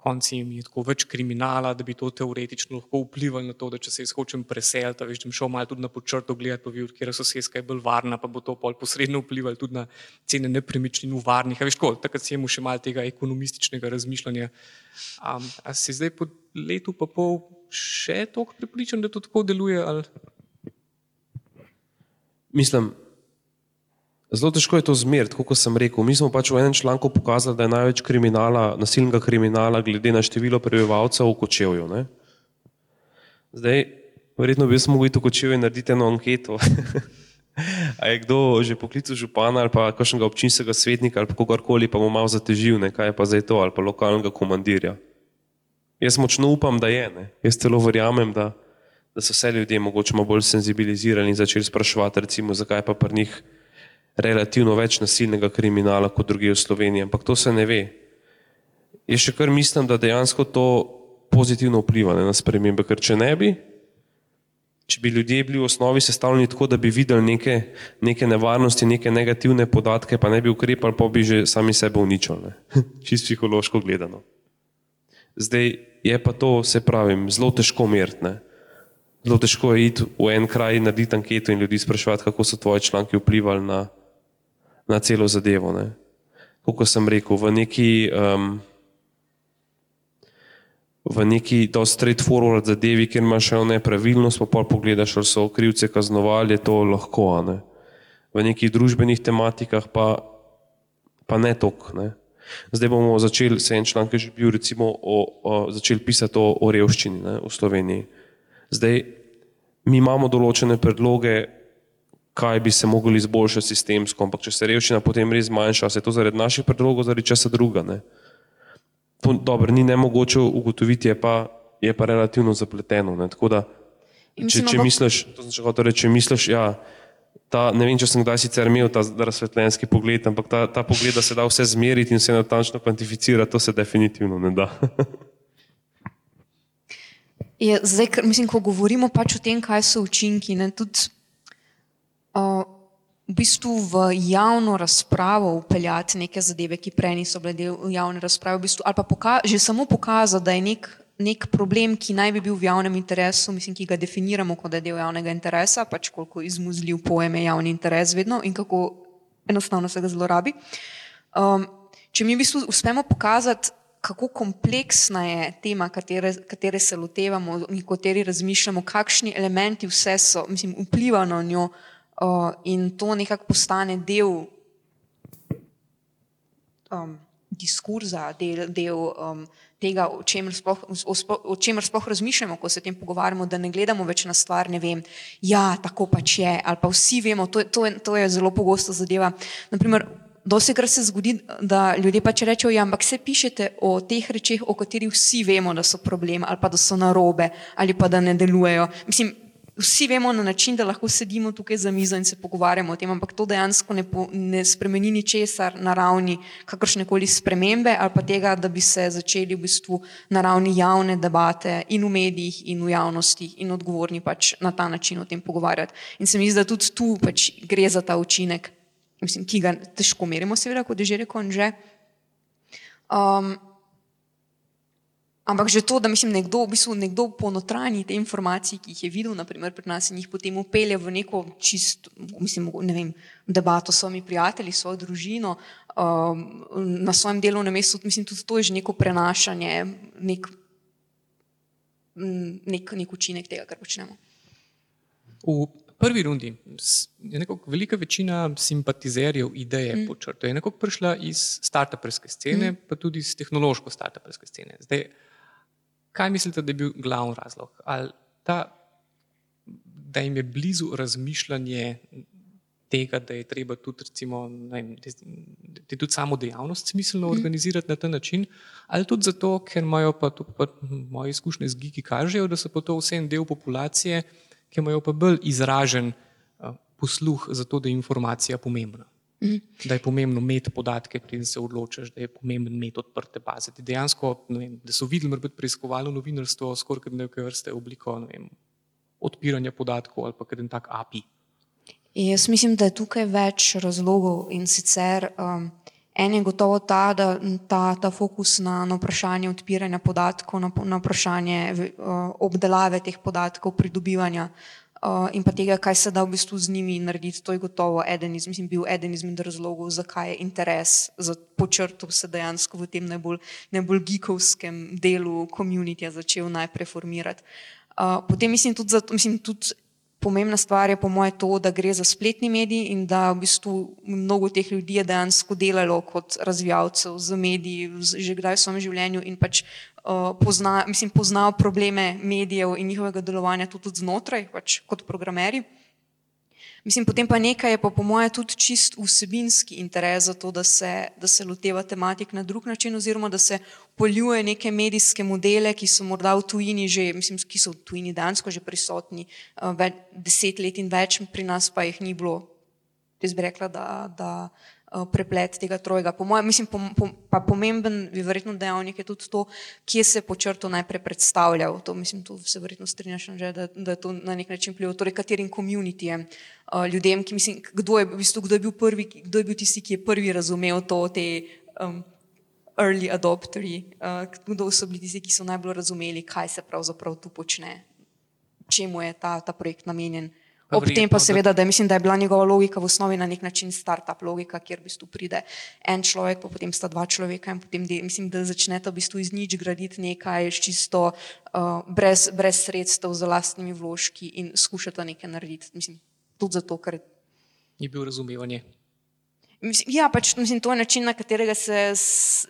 S1: konci jim je tako več kriminala, da bi to teoretično lahko vplivalo na to, da če se jaz hočem preseliti, veš, da bom šel malo tudi na počrto gledati, pa videl, kje so sosedska je bolj varna, pa bo to pol posredno vplivalo tudi na cene nepremičnin v varnih. Veš, tako, takrat si imel še malo tega ekonomističnega razmišljanja. Um, a si zdaj po letu pa pol še toliko pripričan, da to tako deluje? Ali?
S3: Mislim, Zelo težko je to zmeriti, kot sem rekel. Mi smo pač v enem članku pokazali, da je največ kriminala, nasilnega kriminala, glede na število prebivalcev v Kočevju. Ne? Zdaj, verjetno bi mogel iti v Kočevju in narediti eno anketo. A je kdo že poklical župana ali pa kakšnega občinskega svetnika ali kogarkoli, pa mu malo zatežil, ne? kaj je pa zdaj to, ali pa lokalnega komandirja. Jaz močno upam, da je. Ne? Jaz celo verjamem, da, da so vse ljudje mogoče bolj senzibilizirani in začeli spraševati, recimo, zakaj pa pri njih relativno več nasilnega kriminala kot druge v Sloveniji, ampak to se ne ve. Jaz še kar mislim, da dejansko to pozitivno vpliva ne, na spremembe, ker če ne bi, če bi ljudje bili v osnovi sestavljeni tako, da bi videli neke, neke nevarnosti, neke negativne podatke, pa ne bi ukrepali, pa bi že sami sebe uničili, čist psihološko gledano. Zdaj je pa to, se pravim, zelo težko meriti. Zelo težko je iti v en kraj narediti anketo in ljudi spraševati, kako so tvoji članki vplivali na na celo zadevo. Kot sem rekel, v neki, um, v neki to straightforward zadevi, kjer imaš še nepravilnost, pa pol pogledaš, ali so krivce kaznovali, je to lahko. Ne? V nekih družbenih tematikah pa, pa ne. Ne? Zdaj bomo začeli, se en članek že bil, recimo, o, o, začeli pisati o, o revščini ne, v Sloveniji. Zdaj, mi imamo določene predloge, kaj bi se mogli izboljšati sistemsko, ampak če se revščina potem res zmanjša, se je to zaradi naših predlogov, zaradi česa druga. Ne? To dobro, ni nemogoče ugotoviti, je pa, je pa relativno zapleteno. Ne? Tako da, če, če misliš, to znači, reči, če misliš, ja, ta, ne vem, če sem kdaj sicer imel ta razsvetljenski pogled, ampak ta, ta pogled, da se da vse zmeriti in vse natančno kvantificirati, to se definitivno ne da.
S2: je, zdaj, mislim, ko govorimo pač o tem, kaj so učinki, ne, tudi v bistvu v javno razpravo upeljati neke zadeve, ki prej niso bile del javne razprave, v bistvu, ali pa poka že samo pokazati, da je nek, nek problem, ki naj bi bil v javnem interesu, mislim, ki ga definiramo kot da je del javnega interesa, pač koliko izmuzljiv pojem je javni interes vedno in kako enostavno se ga zlorabi. Um, če mi v bistvu uspemo pokazati, kako kompleksna je tema, katere, katere se lotevamo in kateri razmišljamo, kakšni elementi vse so, mislim, vplivajo na njo uh, in to nekako postane del um, diskurza, del, del um, tega, o čemer, sploh, o, o čemer sploh razmišljamo, ko se o tem pogovarjamo, da ne gledamo več na stvar, ne vem, ja, tako pač je, ali pa vsi vemo, to, to, to je zelo pogosto zadeva. Naprimer, Dosti krat se zgodi, da ljudje pač rečejo, ja, ampak se pišete o teh rečeh, o katerih vsi vemo, da so problem ali pa da so narobe ali pa da ne delujejo. Mislim, vsi vemo na način, da lahko sedimo tukaj za mizo in se pogovarjamo o tem, ampak to dejansko ne, po, ne spremeni ničesar na ravni kakršne koli spremembe ali pa tega, da bi se začeli v bistvu na ravni javne debate in v medijih in v javnosti in odgovorni pač na ta način o tem pogovarjati. In se mi zdi, da tudi tu pač gre za ta učinek mislim, ki ga težko merimo, seveda, kot je že rekel Anže. Um, ampak že to, da mislim, nekdo, v bistvu nekdo ponotranji te informacije, ki jih je videl, naprimer pri nas in jih potem upelje v neko čisto, mislim, ne vem, debato s svojimi prijatelji, svojo družino, um, na svojem delovnem mestu, mislim, tudi to je že neko prenašanje, nek, nek, nek učinek tega, kar počnemo.
S1: V prvi rundi je nekako velika večina simpatizerjev ideje mm. počrto. Je nekako prišla iz startuperske scene, mm. pa tudi iz tehnološko startuperske scene. Zdaj, kaj mislite, da je bil glavni razlog? Ali ta, da jim je blizu razmišljanje tega, da je treba tudi, recimo, vem, da je tudi samo dejavnost smiselno mm. organizirati na ta način, ali tudi zato, ker imajo pa, pa moje izkušnje z gigi kažejo, da so pa to vse en del populacije, ki imajo pa bolj izražen uh, posluh za to, da je informacija pomembna. Mm. Da je pomembno imeti podatke, preden se odločiš, da je pomembno imeti odprte baze. Dejansko, vem, da so videli, da je preiskovalno novinarstvo skoraj neke vrste obliko vem, odpiranja podatkov ali pa kaj tak API.
S2: Jaz mislim, da je tukaj več razlogov in sicer um, en je gotovo ta, da ta, ta fokus na, na vprašanje odpiranja podatkov, na, na vprašanje uh, obdelave teh podatkov, pridobivanja uh, in pa tega, kaj se da v bistvu z njimi narediti. To je gotovo eden iz, mislim, bil eden izmed razlogov, zakaj je interes za počrto se dejansko v tem najbolj, najbolj geekovskem delu komunitija začel najprej formirati. Uh, potem mislim tudi, zato, mislim tudi pomembna stvar je po mojem to, da gre za spletni medij in da v bistvu mnogo teh ljudi je dejansko delalo kot razvijalcev z mediji že kdaj v svojem življenju in pač pozna, mislim, poznajo probleme medijev in njihovega delovanja tudi, znotraj, pač kot programeri. Mislim, potem pa nekaj je pa po mojem tudi čist vsebinski interes za to, da se, da se loteva tematik na drug način oziroma da se poljuje neke medijske modele, ki so morda v tujini že, mislim, ki so v tujini dansko že prisotni uh, več, deset let in več, pri nas pa jih ni bilo. Jaz bi rekla, da, da Eh, preplet tega trojega. Po mojem, mislim, pom, pom, pa pomemben je verjetno dejavnik je tudi to, kje se po črtu najprej predstavlja. To mislim, tu se verjetno strinjaš, že, da, da je to na nek način plivo. Torej, katerim komunitijem, uh, ljudem, ki mislim, kdo je, v bistvu, kdo je bil prvi, kdo je bil tisti, ki je prvi razumel to, te um, early adopteri, uh, kdo so bili tisti, ki so najbolj razumeli, kaj se pravzaprav tu počne, čemu je ta, ta projekt namenjen. Ob tem pa seveda, da mislim, da je bila njegova logika v osnovi na nek način start-up logika, kjer v bistvu pride en človek, pa potem sta dva človeka in potem de, mislim, da začnete v bistvu iz nič graditi nekaj čisto uh, brez, brez sredstev za lastnimi vložki in skušate nekaj narediti. Mislim, tudi zato, ker
S1: je bil razumevanje.
S2: Mislim, ja, pač mislim, to je način, na katerega se s,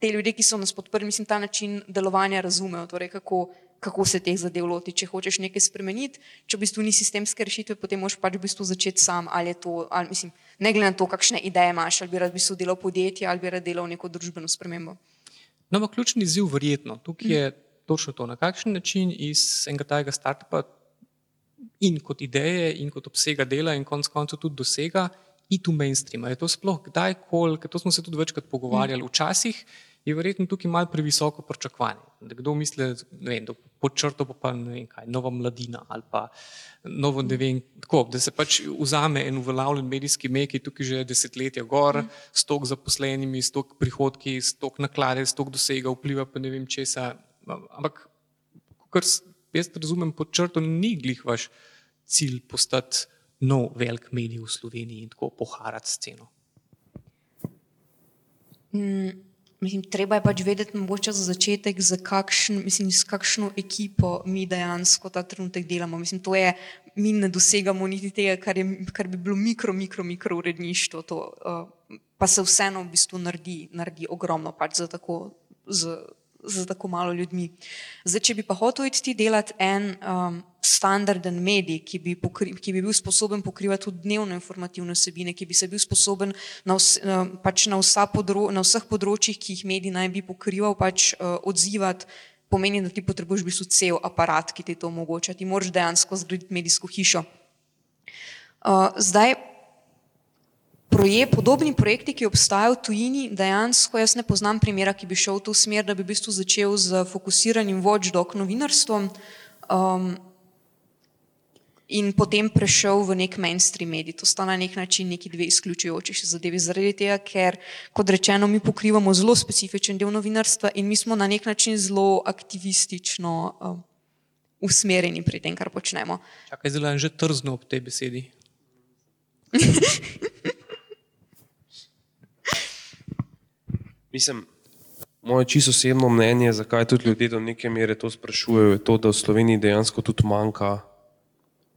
S2: te ljudje, ki so nas podprli, mislim, ta način delovanja razumejo. Torej, kako, kako se teh zadev loti. Če hočeš nekaj spremeniti, če v bistvu ni sistemske rešitve, potem moš pač v bistvu začeti sam. To, ali, mislim, ne glede na to, kakšne ideje imaš, ali bi rad v bistvu delal podjetje, ali bi rad delal neko družbeno spremembo.
S1: No, ampak ključni izziv, verjetno, tukaj je mm. točno to, na kakšen način iz enega tajega startupa in kot ideje, in kot obsega dela, in konec koncev tudi dosega, iti v mainstream. Je to sploh kdajkoli, ker to smo se tudi večkrat pogovarjali, včasih je verjetno tukaj malo previsoko pričakovanje. Kdo misli, vem, da pod črto pa ne vem kaj, nova mladina ali pa novo ne vem, tako, da se pač vzame en uveljavljen medijski mek, ki je tukaj že desetletja gor, mm. stok zaposlenimi, stok prihodki, stok naklade, stok dosega, vpliva pa ne vem česa. Ampak, kar jaz razumem pod črto, ni glih vaš cilj postati nov velik medij v Sloveniji in tako poharati sceno.
S2: Mm. Mislim, treba je pač vedeti, mogoče za začetek, za kakšen, mislim, s kakšno ekipo mi dejansko ta trenutek delamo. Mislim, to je, mi ne dosegamo niti tega, kar, je, kar bi bilo mikro, mikro, mikro uredništvo. To, uh, pa se vseeno v bistvu naredi, naredi ogromno pač za tako. Z, za tako malo ljudmi. Zdaj, če bi pa hotel iti delati en um, standarden medij, ki bi, pokri, ki bi bil sposoben pokrivati tudi dnevno informativne sebine, ki bi se bil sposoben na, vs, pač na, podro, na vseh področjih, ki jih medij naj bi pokrival, pač uh, odzivati, pomeni, da ti potrebuješ v bistvu cel aparat, ki ti to omogoča. Ti moraš dejansko zgraditi medijsko hišo. Uh, zdaj, proje, podobni projekti, ki obstajajo v tujini, dejansko jaz ne poznam primera, ki bi šel v to smer, da bi v bistvu začel z fokusiranim watchdog novinarstvom um, in potem prešel v nek mainstream medij. To sta na nek način neki dve izključujoči se zadevi. Zaradi tega, ker, kot rečeno, mi pokrivamo zelo specifičen del novinarstva in mi smo na nek način zelo aktivistično um, usmerjeni pri tem, kar počnemo.
S1: Čakaj, zelo je že trzno ob tej besedi.
S3: Mislim, moje čisto osebno mnenje, zakaj tudi ljudje do neke mere to sprašujejo, je to, da v Sloveniji dejansko tudi manjka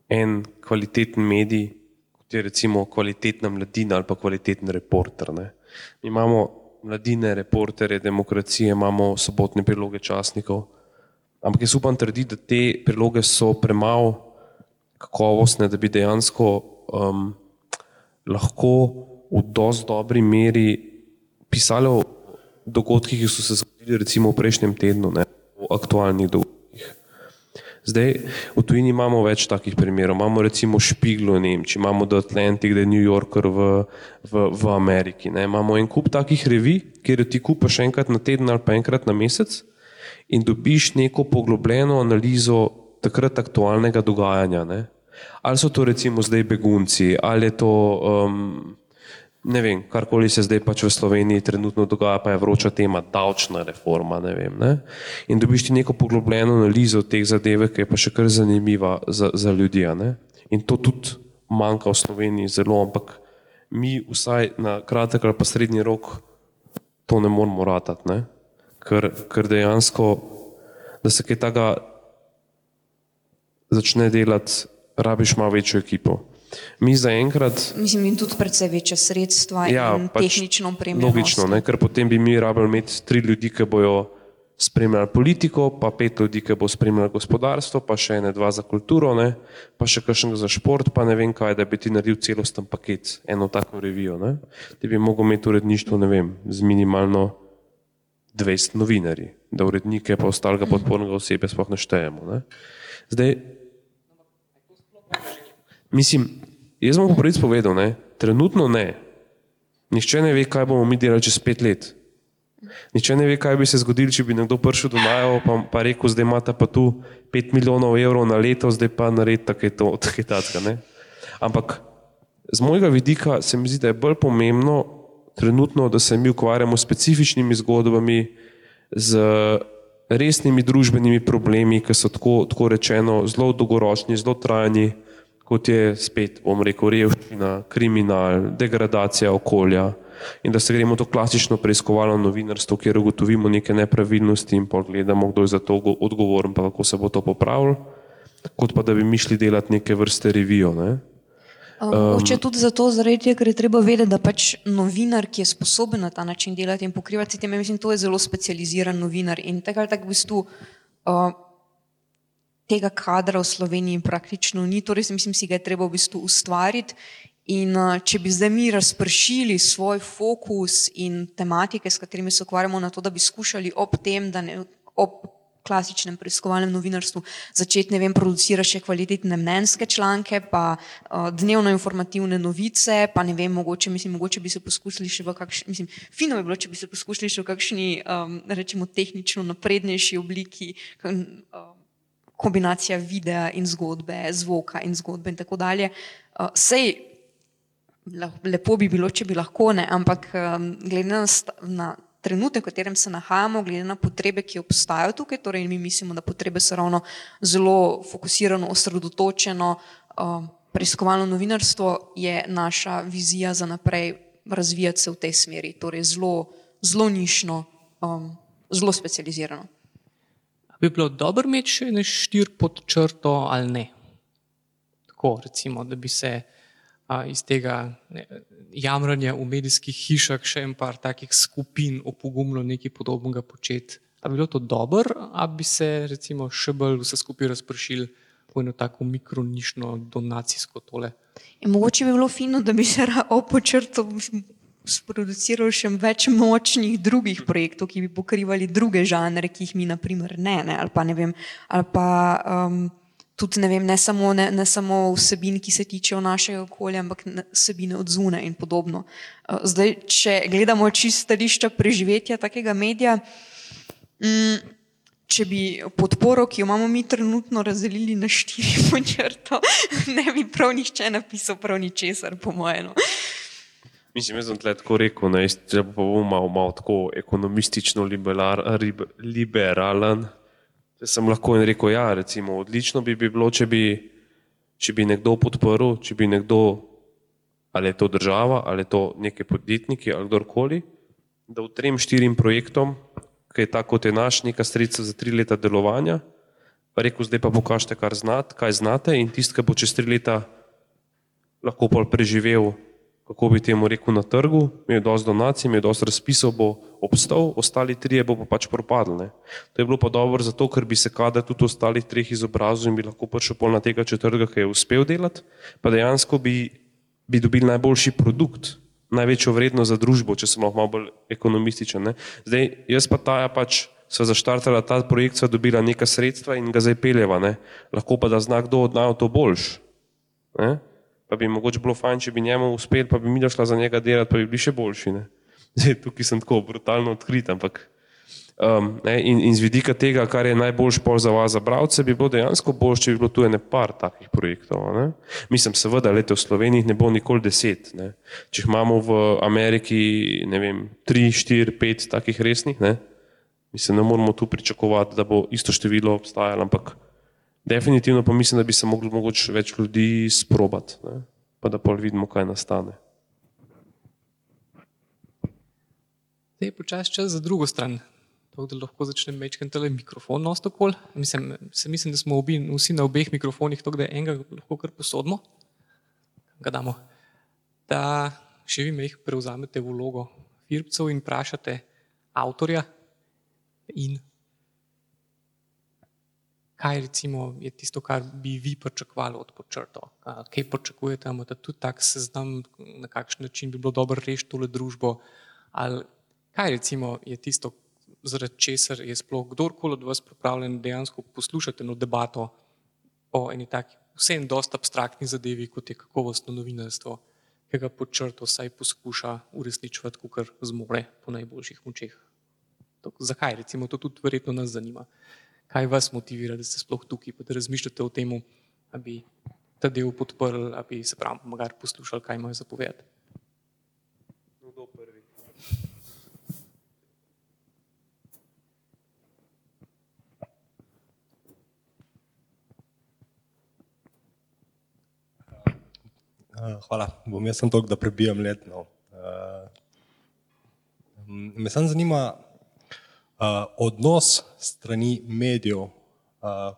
S3: en kvaliteten medij, kot je recimo kvalitetna mladina ali pa kvaliteten reporter. Ne. Mi imamo mladine, reporterje, demokracije, imamo sobotne priloge časnikov, ampak jaz upam trditi, da te priloge so premalo kakovostne, da bi dejansko um, lahko v dosti dobri meri pisali o dogodkih, ki so se zgodili recimo v prejšnjem tednu, ne, v aktualnih dogodkih. Zdaj, v tujini imamo več takih primerov. Imamo recimo Špiglo v Nemčiji, imamo The Atlantic, The New Yorker v, v, v Ameriki. Ne. Imamo en kup takih revij, kjer ti kupaš enkrat na teden ali pa enkrat na mesec in dobiš neko poglobljeno analizo takrat aktualnega dogajanja. Ne. Ali so to recimo zdaj begunci, ali je to um, ne vem, karkoli se zdaj pač v Sloveniji trenutno dogaja, pa je vroča tema, davčna reforma. Ne vem, ne? In dobiš ti neko poglobljeno analizo teh zadev, ki je pa še kar zanimiva za, za ljudi. In to tudi manjka v Sloveniji zelo, ampak mi vsaj na kratek ali pa srednji rok to ne moramo ratati, ne? ker, ker dejansko, da se kaj tega začne delati, rabiš malo večjo ekipo. Mi zaenkrat.
S2: Mislim, in tudi precej večje sredstva
S3: ja,
S2: in pač tehnično opremo.
S3: Logično, ne, ker potem bi mi rabili imeti tri ljudi, ki bojo spremljali politiko, pa pet ljudi, ki bo spremljali gospodarstvo, pa še ene dva za kulturo, ne, pa še kakšnega za šport, pa ne vem kaj, da bi ti naredil celosten paket, eno tako revijo. Ne. Ti bi mogel imeti uredništvo, ne vem, z minimalno 200 novinarji, da urednike pa ostalega podpornega osebe sploh ne štejemo. Ne. Zdaj, Mislim, jaz bom prvič povedal, ne, trenutno ne. Nihče ne ve, kaj bomo mi delali čez pet let. Nihče ne ve, kaj bi se zgodilo, če bi nekdo prišel do Najo pa, pa rekel, zdaj imate pa tu pet milijonov evrov na leto, zdaj pa naredite tako tacka. Ampak z mojega vidika se mi zdi, da je bolj pomembno trenutno, da se mi ukvarjamo s specifičnimi zgodbami, z resnimi družbenimi problemi, ki so tako, tako rečeno zelo dolgoročni, zelo trajni kot je spet, bom rekel, revščina, kriminal, degradacija okolja. In da se gremo to klasično preiskovalno novinarstvo, kjer ugotovimo neke nepravilnosti in pogledamo, kdo je za to odgovoren, pa kako se bo to popravilo, kot pa da bi mišli delati neke vrste revijo. Ne?
S2: Um, Če tudi zato, zaradi, ker je treba vedeti, da pač novinar, ki je sposoben na ta način delati in pokrivati teme, mislim, to je zelo specializiran novinar in tako ali tako v bistvu. Uh, tega kadra v Sloveniji praktično ni, torej mislim, si ga je treba v bistvu ustvariti. In če bi zdaj mi razpršili svoj fokus in tematike, s katerimi se ukvarjamo, na to, da bi skušali ob tem, da ne, ob klasičnem preiskovalnem novinarstvu začeti, ne vem, producirati še kvalitetne mnenjske članke, pa uh, dnevno informativne novice, pa ne vem, mogoče, mislim, mogoče bi se poskusili še v kakšni, mislim, fino bi bilo, če bi se poskusili še v kakšni, um, rečemo, tehnično naprednejši obliki. Um, Kombinacija videa in zgodbe, zvoka in zgodbe, in tako dalje. Uh, sej, lepo bi bilo, če bi lahko, ne, ampak um, glede na, na trenutek, v katerem se nahajamo, glede na potrebe, ki obstajajo tukaj, torej mi mislimo, da potrebe so ravno zelo fokusirano, osredotočeno, um, preiskovalno novinarstvo je naša vizija za naprej razvijati se v tej smeri, torej zelo, zelo nišno, um, zelo specializirano.
S1: Bi bilo dobro imeti še ne štir pod črto ali ne? Tako recimo, da bi se iz tega jamranja v medijskih hišah še en par takih skupin opogumilo nekaj podobnega početi. Ali bi bilo to dobro, ali bi se recimo še bolj vse skupaj razpršili v eno tako mikronišno donacijsko tole?
S2: Je, mogoče bi bilo fino, da bi se opočrto sproduciral še več močnih drugih projektov, ki bi pokrivali druge žanre, ki jih mi naprimer ne, ne ali pa ne vem, ali pa um, tudi ne, vem, ne, samo, ne, ne samo vsebin, ki se tičejo našega okolja, ampak vsebine od zune in podobno. Eh, zdaj, če gledamo čisto stališča preživetja takega medija, mm, če bi podporo, ki jo imamo mi trenutno razdelili na štiri počrto, ne bi prav nihče napisal prav ničesar, po mojem. No.
S3: Mislim, jaz sem tako rekel, da bo malo, malo tako ekonomistično liberalen. Jaz sem lahko in rekel, ja, recimo, odlično bi, bi bilo, če bi, če bi nekdo podprl, če bi nekdo, ali je to država, ali je to neki podjetniki, ali kdorkoli, da v trem, štirim projektom, ki je tako kot je naš, neka sredstva za tri leta delovanja, pa rekel, zdaj pa pokažite, kar znate, kaj znate in tist, ki bo čez tri leta lahko pol preživel kako bi temu rekel, na trgu, imel dosti donacij, imel dosti razpisov, bo obstal, ostali trije bo pa pač propadli. To je bilo pa dobro zato, ker bi se kader tudi ostalih treh izobrazil in bi lahko prišel pol na tega četrtega, ki je uspel delati, pa dejansko bi, bi dobili najboljši produkt, največjo vrednost za družbo, če sem malo bolj ekonomističen. Ne? Zdaj, jaz pa ta ja pač. Sva zaštartala ta projekt, sva dobila neka sredstva in ga zdaj peljeva. Ne? Lahko pa da zna kdo od nas to boljš pa bi mogoče bilo fajn, če bi njemu uspel, pa bi mi došla za njega delati, pa bi bili še boljši. Ne? Zdaj, tukaj sem tako brutalno odkrit, ampak um, ne, in, in z vidika tega, kar je najboljš pol za vas, za bralce, bi bilo dejansko boljše, če bi bilo tu ene par takih projektov. Ne? Mislim, seveda, lete v Sloveniji ne bo nikoli deset. Ne? Če jih imamo v Ameriki, ne vem, tri, štiri, pet takih resnih, ne? mislim, ne moramo tu pričakovati, da bo isto število obstajalo, ampak Definitivno pa mislim, da bi se mogli mogoče več ljudi sprobati, ne? pa da pol vidimo, kaj nastane.
S1: Zdaj je počasi čas za drugo stran. To, da lahko začnem mečkati tele mikrofon na ostokol. Mislim, mislim, da smo obi, vsi na obeh mikrofonih, tako da enega lahko kar posodimo. Ga damo. Da še vi me jih prevzamete vlogo firpcev in vprašate avtorja in kaj recimo je tisto, kar bi vi pričakovali od počrto? Kaj pričakujete, da tudi tak seznam, na kakšen način bi bilo dobro rešiti tole družbo? Ali kaj recimo je tisto, zaradi česar je sploh kdorkoli od vas pripravljen dejansko poslušati eno debato o eni taki vsem dosta abstraktni zadevi, kot je kakovostno novinarstvo, ki ga počrto vsaj poskuša uresničevati, kar zmore po najboljših močeh. Zakaj recimo to tudi verjetno nas zanima? Kaj vas motivira, da ste sploh tukaj, pa da razmišljate o tem, da bi ta del podprli, da bi se pravi, pomagali poslušali, kaj imajo zapovedati.
S3: Kdo prvi?
S4: Hvala. Bom jaz sem to, da prebijam letno. Me samo zanima, uh, odnos strani medijev, uh,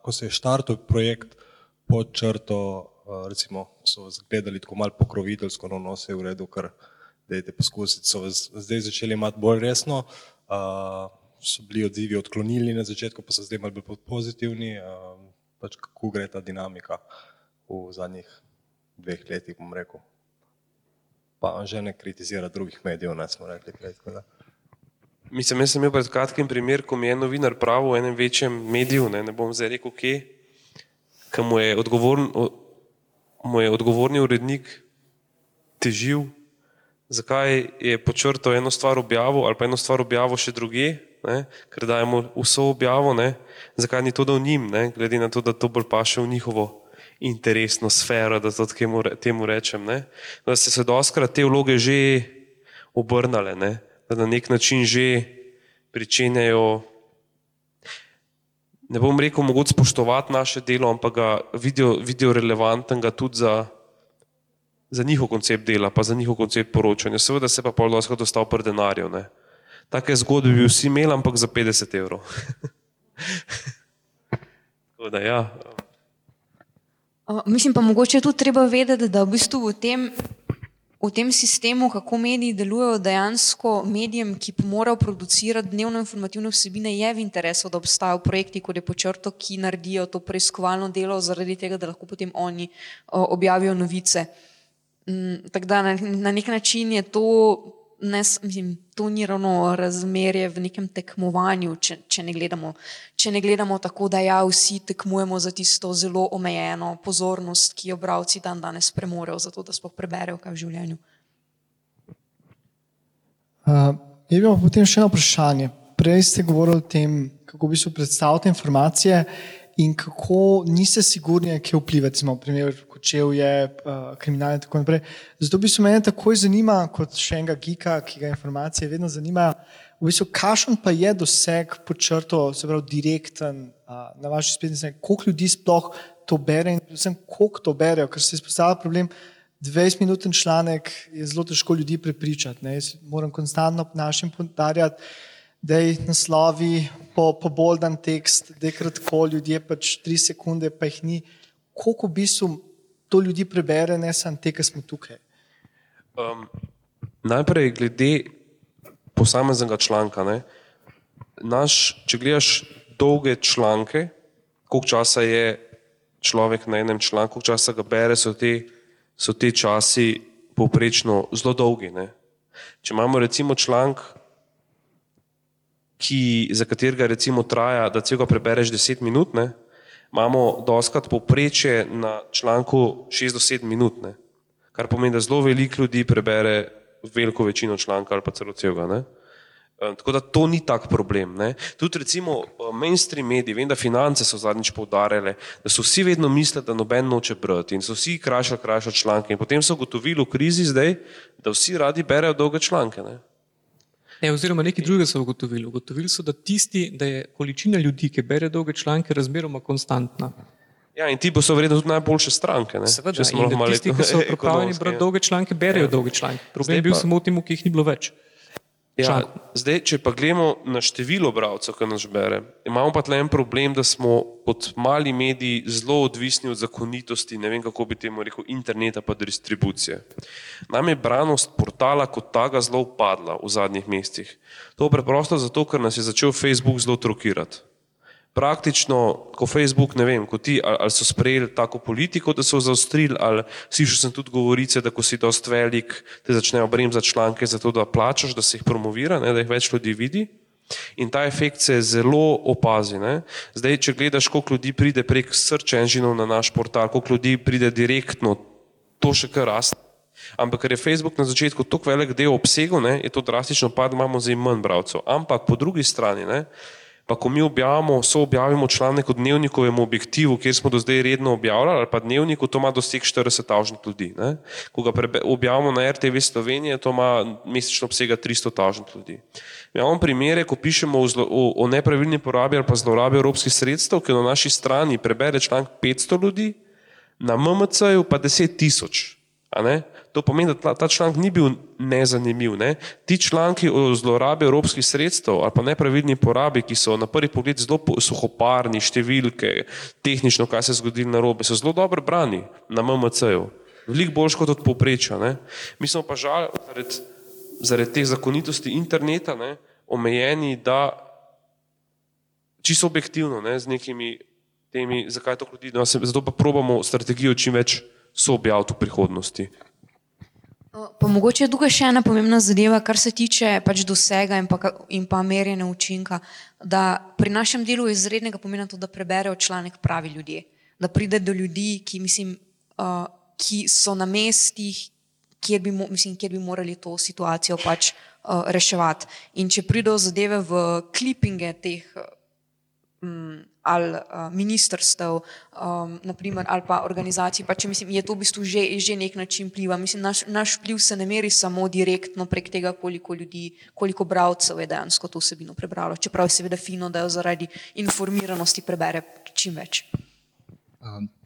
S4: ko se je štartil projekt pod črto, uh, recimo, so gledali tako malo pokroviteljsko, no, no, vse je v redu, kar dajte poskusiti, so zdaj začeli imati bolj resno, uh, so bili odzivi odklonili na začetku, pa so zdaj malo bolj pozitivni, uh, pač kako gre ta dinamika v zadnjih dveh letih, bom rekel. Pa že ne kritizira drugih medijev, ne smo rekli prej.
S3: Mislim, jaz sem imel pred kratkim primer, ko mi je novinar pravil v enem večjem mediju, ne, ne bom zdaj rekel, kje, ki mu je, odgovorn, mu je odgovorni urednik težil, zakaj je počrtal eno stvar objavil ali pa eno stvar objavil še druge, ne, ker dajemo vso objavo, ne, zakaj ni to dal njim, ne, glede na to, da to bolj paše v njihovo interesno sfero, da to temu, temu rečem. Ne, da se se doskrat te vloge že obrnale. Ne, da na nek način že pričenjajo, ne bom rekel, mogoče spoštovati naše delo, ampak ga vidijo, vidijo relevantnega tudi za, za njihov koncept dela, pa za njihov koncept poročanja. Seveda se pa pol doskrat dostal pri denarju. Ne. Take zgodbe bi vsi imeli, ampak za 50 evrov. da, ja.
S2: Mislim pa mogoče tudi treba vedeti, da v bistvu v tem v tem sistemu, kako mediji delujejo, dejansko medijem, ki morajo producirati dnevno informativne vsebine, je v interesu, da obstajajo projekti, kot je počrto, ki naredijo to preiskovalno delo, zaradi tega, da lahko potem oni o, objavijo novice. Mm, Tako da na, na nek način je to ne, mislim, to ni ravno razmerje v nekem tekmovanju, če, če, ne gledamo, če ne gledamo tako, da ja, vsi tekmujemo za tisto zelo omejeno pozornost, ki jo bravci dan danes premorejo, zato da sploh preberejo kaj v življenju.
S5: Uh, imamo potem še eno vprašanje. Prej ste govorili o tem, kako bi se predstavljali informacije in kako niste sigurni, kaj vpliva, recimo, primer, kočevje, uh, kriminal in tako naprej. Zato bi se meni takoj zanima, kot še enega gika, ki ga informacije vedno zanimajo, v bistvu, kakšen pa je doseg pod črto, se pravi, direkten uh, na vaši spletni strani, koliko ljudi sploh to bere in predvsem, koliko to berejo, ker se izpostavlja problem. 20-minuten članek je zelo težko ljudi prepričati. Ne? Jaz moram konstantno našim podarjati, da je naslovi po, po bolj dan tekst, da je kratko, ljudje pač tri sekunde, pa jih ni. Koliko v bistvu to ljudi prebere, ne samo te, ki smo tukaj?
S3: Um, najprej, glede posameznega članka. Ne, naš, če gledaš dolge članke, koliko časa je človek na enem članku, koliko časa ga bere, so te, so te časi povprečno zelo dolgi. Ne. Če imamo recimo članek, ki, za katerega recimo traja, da celo prebereš 10 minut, ne, imamo doskrat povprečje na članku 6 do 7 minut, ne? kar pomeni, da zelo veliko ljudi prebere veliko večino članka ali pa celo celega. Ne? Tako da to ni tak problem. Ne? Tudi recimo mainstream mediji, vem, da finance so zadnjič poudarjale, da so vsi vedno mislili, da noben noče brati in so vsi krajšali, krajšali članke in potem so ugotovili v krizi zdaj, da vsi radi berejo dolge članke. Ne?
S1: Ne, oziroma nekaj drugega so ugotovili. Ugotovili so, da, tisti, da je količina ljudi, ki bere dolge članke, razmeroma konstantna.
S3: Ja, in ti bo so verjetno tudi najboljše stranke. Ne?
S1: Seveda, in da tisti, ki so pripravljeni brati
S3: ja.
S1: dolge članke, berejo ja. dolge članke. Problem je bil
S3: pa-
S1: samo v tem, ki jih ni bilo več.
S3: Ja, zdaj, če pa gledamo na število bralcev, ki nas bere, imamo pa tle en problem, da smo kot mali mediji zelo odvisni od zakonitosti, ne vem kako bi temu rekel, interneta pa distribucije. Nam je branost portala kot taga zelo upadla v zadnjih mesecih. To preprosto zato, ker nas je začel Facebook zelo trokirati. Praktično, ko Facebook, ne vem, ko ti ali, ali so sprejeli tako politiko, da so zaostrili, ali slišal sem tudi govorice, da ko si dost velik, te začnejo bremzati članke za to, da plačaš, da se jih promovira, ne, da jih več ljudi vidi. In ta efekt se zelo opazi. Ne. Zdaj, če gledaš, koliko ljudi pride prek search engineov na naš portal, koliko ljudi pride direktno, to še kar raste. Ampak ker je Facebook na začetku tako velik del obsegu, ne, je to drastično pad, imamo zdaj manj bralcev. Ampak po drugi strani, ne, pa ko mi objavimo, so objavimo članek o dnevnikovem objektivu, kjer smo do zdaj redno objavljali, ali pa dnevniku, to ima doseg 40 tavžnih ljudi. Ne. Ko ga prebe, objavimo na RTV Slovenije, to ima mesečno obsega 300 tavžnih ljudi. Imamo primere, ko pišemo o, zlo, o, o nepravilni porabi ali pa zlorabi evropskih sredstev, ki na naši strani prebere članek 500 ljudi, na MMC-ju pa 10 tisoč. To pomeni, da ta, ta članek ni bil nezanimiv. Ne? Ti članki o zlorabi evropskih sredstev ali pa nepravilni porabi, ki so na prvi pogled zelo suhoparni, številke, tehnično, kaj se je zgodilo na robe, so zelo dobro brani na MMC-ju. Veliko boljš kot od povprečja. Ne? Mi smo pa žal zaradi, zaradi teh zakonitosti interneta ne, omejeni, da čisto objektivno, ne, z nekimi temi, zakaj to ljudi, no, zato pa probamo strategijo čim več soobjaviti v prihodnosti.
S2: Pa mogoče je tukaj še ena pomembna zadeva, kar se tiče pač dosega in pa, in pa merjenja učinka. Da pri našem delu je izrednega pomena to, da preberejo članek pravi ljudje, da pride do ljudi, ki, mislim, uh, ki so na mestih, kjer bi, mislim, kjer bi morali to situacijo pač uh, reševati. In če pridejo zadeve v klipinge teh um, ali uh, ministrstev, um, naprimer, ali pa organizacij, pa če mislim, je to v bistvu že, že nek način pliva. Mislim, naš, naš pliv se ne meri samo direktno prek tega, koliko ljudi, koliko bralcev je dejansko to vsebino prebralo. Čeprav je seveda fino, da jo zaradi informiranosti prebere čim več.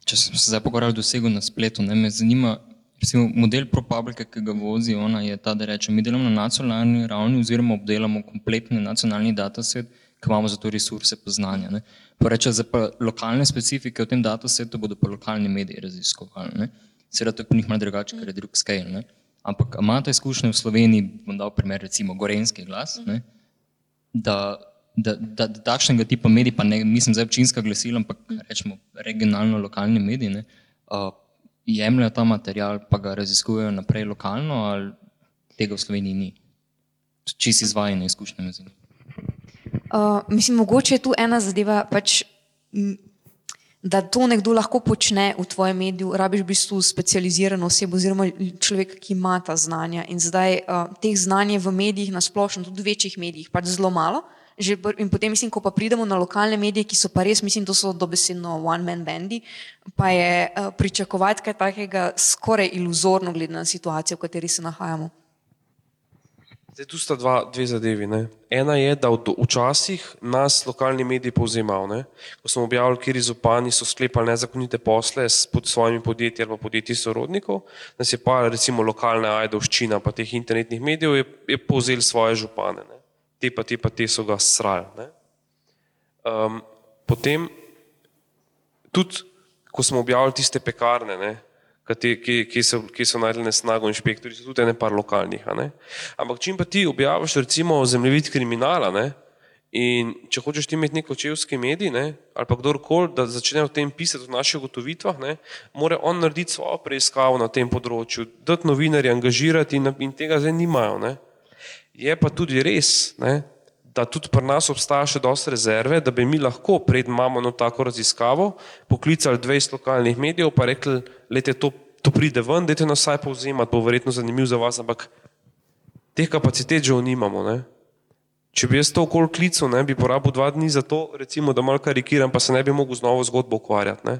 S6: Če sem se zdaj pogovarjal o dosegu na spletu, ne, me zanima, recimo, model ProPublica, ki ga vozi ona, je ta, da reče, mi delamo na nacionalni ravni oziroma obdelamo kompletni nacionalni dataset, ki imamo za to resurse poznanja. Ne. Pa reče, za pa lokalne specifike v tem datasetu bodo pa lokalni mediji raziskovali. Seveda to je po njih malo drugače, ker je drug scale. Ne. Ampak imate izkušnje v Sloveniji, bom dal primer recimo Gorenski glas, ne, da, da, da, da takšnega tipa mediji, pa ne mislim zdaj občinska glasila, ampak rečemo regionalno lokalni mediji, ne, uh, jemljajo ta material, pa ga raziskujejo naprej lokalno, ali tega v Sloveniji ni. Čisi izvajanje izkušnje med njimi.
S2: Uh, mislim, mogoče je tu ena zadeva, pač, da to nekdo lahko počne v tvojem mediju, rabiš v bistvu specializirano osebo oziroma človeka, ki ima ta znanja. In zdaj uh, teh znanj v medijih, na splošno, tudi v večjih medijih, pač zelo malo. In potem, mislim, ko pa pridemo na lokalne medije, ki so pa res, mislim, to so dobesedno one-man bandi, pa je uh, pričakovati kaj takega skoraj iluzorno, glede na situacijo, v kateri se nahajamo.
S3: Zdaj, tu sta dva, dve zadevi. Ne. Ena je, da včasih nas lokalni mediji povzemajo. Ko smo objavili, kjer izopani so sklepali nezakonite posle s pod svojimi podjetji ali podjetji sorodnikov, nas je pa recimo lokalna ajdovščina pa teh internetnih medijev je, je povzel svoje župane. Ne. Te pa te pa te so ga srali. Um, potem, tudi ko smo objavili tiste pekarne, ne, ki, ki, ki, so, ki so najdele snago inšpektori, so tudi ene par lokalnih. Ampak čim pa ti objaviš recimo zemljevid kriminala ne? in če hočeš ti imeti neko čevski medij ne? ali pa kdorkoli, da začne o tem pisati v naših gotovitvah, ne? mora on narediti svojo preiskavo na tem področju, dati novinarje, angažirati in, in tega zdaj nimajo. Ne? Je pa tudi res, ne? Da tudi pri nas obstaja še dosta rezerve, da bi mi lahko, pred imamo eno tako raziskavo, poklicali 20 lokalnih medijev, pa rekli, lete, to, to pride ven, dajte nas vsaj povzemati, bo verjetno zanimiv za vas, ampak teh kapacitet že nimamo. Ne? Če bi jaz to okol klical, ne bi porabil dva dni za to, recimo, da malo karikiram, pa se ne bi mogel z novo zgodbo ukvarjati. Ne?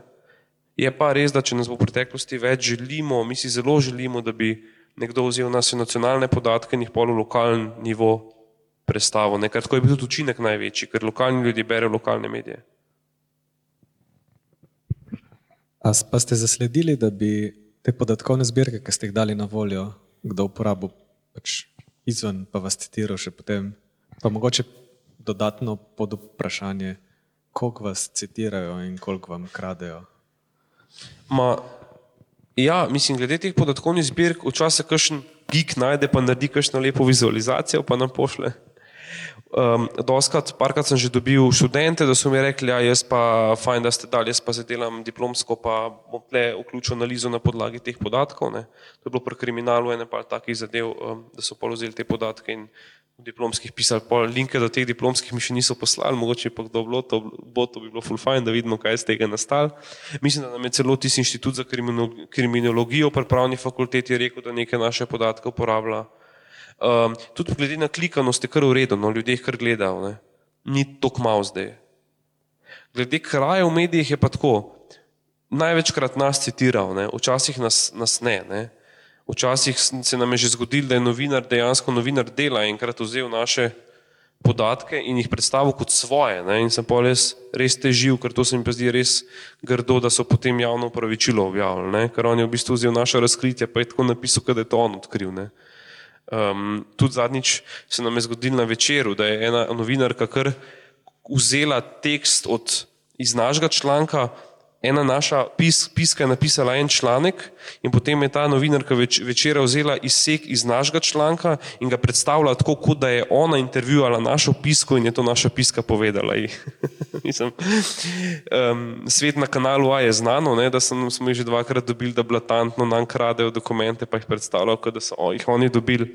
S3: Je pa res, da če nas bo v preteklosti več želimo, mi si zelo želimo, da bi nekdo vzel naše nacionalne podatke in jih pol v lokalni nivo predstavo. Ne? Ker tako je bil tudi učinek največji, ker lokalni ljudje berejo lokalne medije.
S7: A pa ste zasledili, da bi te podatkovne zbirke, ki ste jih dali na voljo, kdo uporabil pač izven, pa vas citiral še potem, pa mogoče dodatno pod vprašanje, koliko vas citirajo in koliko vam kradejo?
S3: Ma, ja, mislim, glede teh podatkovnih zbirk, včasih kakšen geek najde, pa naredi kakšno lepo vizualizacijo, pa nam pošle. Um, doskrat, parkrat sem že dobil študente, da so mi rekli, ja, jaz pa fajn, da ste dali, jaz pa zdaj delam diplomsko, pa bom tle vključil analizo na podlagi teh podatkov. Ne. To je bilo pri kriminalu ene pa takih zadev, um, da so polozili te podatke in v diplomskih pisali, pol linke do teh diplomskih mi še niso poslali, mogoče pa kdo bilo, to, bo, to bi bilo full fajn, da vidimo, kaj je z tega nastalo. Mislim, da nam je celo tisti inštitut za kriminologijo pri pravni fakulteti rekel, da neke naše podatke uporablja. Um, tudi glede na klikanost je kar uredno, no, ljudje jih kar gledajo, ne. ni tako malo zdaj. Glede krajev v medijih je pa tako, največkrat nas citiral, ne. včasih nas, nas ne, ne. Včasih se nam je že zgodilo, da je novinar dejansko novinar dela enkrat vzel naše podatke in jih predstavil kot svoje. Ne. In sem pa res, res težil, ker to se mi pa zdi res grdo, da so potem javno upravičilo objavili. Ne. Ker on je v bistvu vzel naše razkritje, pa je tako napisal, da je to on odkril. Ne. Um, tudi zadnjič se nam je zgodilo na večeru, da je ena novinarka kar vzela tekst od, iz našega članka, ena naša pis, piska je napisala en članek in potem je ta novinarka več, večera vzela izsek iz našega članka in ga predstavila tako, kot da je ona intervjuvala našo pisko in je to naša piska povedala. Mislim, um, svet na kanalu A je znano, ne, da sem, smo jih že dvakrat dobili, da blatantno nam kradejo dokumente, pa jih predstavljajo, da so o, jih oni dobili.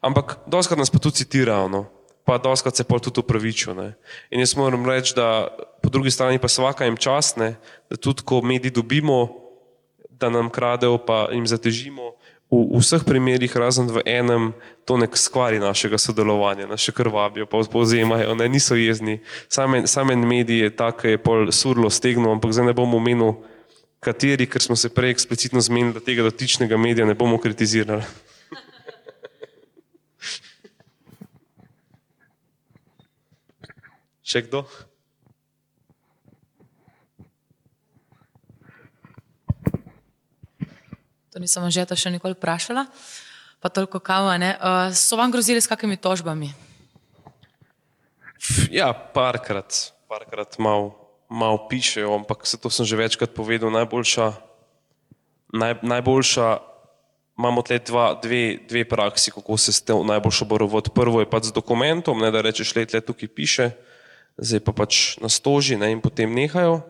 S3: Ampak doskrat nas pa tudi citirajo. No pa doskrat se pol tudi upravičijo. In jaz moram reči, da po drugi strani pa svaka jim čas, ne? da tudi ko mediji dobimo, da nam kradejo, pa jim zatežimo, v, v vseh primerih, razen v enem, to nek skvari našega sodelovanja, nas še krvabijo, pa povzemajo, ne? niso jezni. Sam en medij je tak, je pol surlo stegno, ampak zdaj ne bomo omenili, kateri, ker smo se prej eksplicitno zmenili, da tega dotičnega medija ne bomo kritizirali. Še kdo?
S8: To nisem že to še nikoli vprašala, pa toliko kava. Uh, so vam grozili s kakimi tožbami?
S3: Ja, parkrat, parkrat malo mal pišejo, ampak se to sem že večkrat povedal. Najboljša, naj, najboljša imamo tle dva, dve, dve praksi, kako se s tem najboljšo borovod. Prvo je pa z dokumentom, ne da rečeš, le tukaj piše zdaj pa pač nastoži ne, in potem nehajo.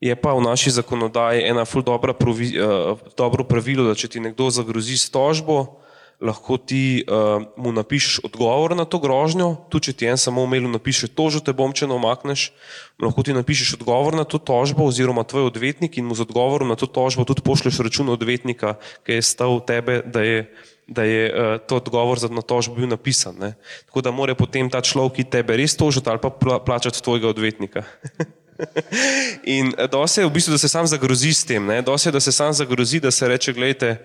S3: Je pa v naši zakonodaji ena ful dobra provi, uh, dobro pravilo, da če ti nekdo zagrozi s tožbo, lahko ti uh, mu napišeš odgovor na to grožnjo, tudi če ti en samo v mailu napiše tožo, te bom, če ne omakneš, lahko ti napišeš odgovor na to tožbo oziroma tvoj odvetnik in mu z odgovorom na to tožbo tudi pošleš račun odvetnika, ki je stal tebe, da je da je uh, to odgovor za na tožbo bil napisan. Ne? Tako da mora potem ta človek, ki tebe res tožiti ali pa plačati tvojega odvetnika. In eh, dosti je v bistvu, da se sam zagrozi s tem, dosti je, da se sam zagrozi, da se reče, gledajte,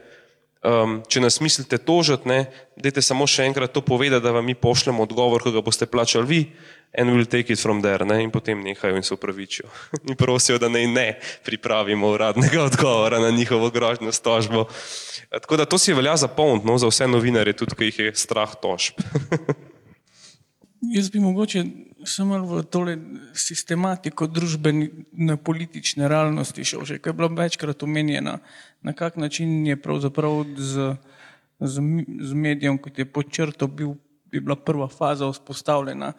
S3: um, če nas mislite tožiti, ne, dajte samo še enkrat to povedati, da vam mi pošljemo odgovor, ko ga boste plačali vi, and we'll take it from there, ne, in potem nehajo in se upravičijo. In prosijo, da naj ne pripravimo uradnega odgovora na njihovo grožnjo s tožbo. Tako da to si velja zapolniti, no, za vse novinarje, tudi, ki jih je strah tožb.
S9: Jaz bi mogoče samo v tole sistematiko družbene politične realnosti šel, že kaj je bilo večkrat omenjeno, na kak način je pravzaprav z, z, z medijem, kot je počrto, bil, bi bila prva faza vzpostavljena,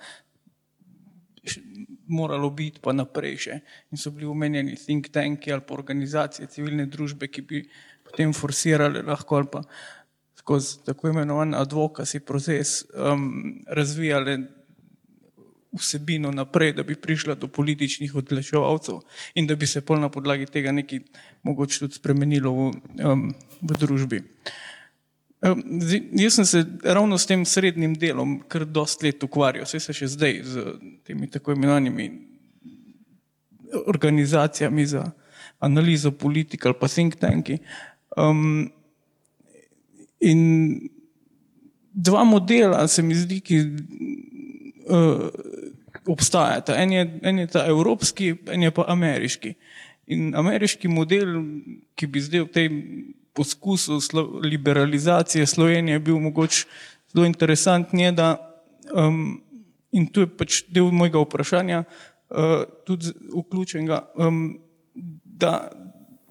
S9: moralo biti pa naprej še. In so bili omenjeni think tanki ali pa organizacije civilne družbe, ki bi potem forsirali lahko ali pa skozi tako imenovan advokasi proces um, razvijali vsebino naprej, da bi prišla do političnih odločevalcev in da bi se pol na podlagi tega nekaj mogoče tudi spremenilo v, um, v družbi. Um, zdi, jaz sem se ravno s tem srednjim delom kar dost let ukvarjal, vse se še zdaj z temi tako imenovanimi organizacijami za analizo politik ali pa think tanki. Um, in dva modela se mi zdi, ki uh, obstajata. En je, en je ta evropski, en je pa ameriški. In ameriški model, ki bi zdaj v tem poskusu slo, liberalizacije Slovenije bil mogoče zelo interesanten, je, da, um, in tu je pač del mojega vprašanja, uh, tudi vključenega, um, da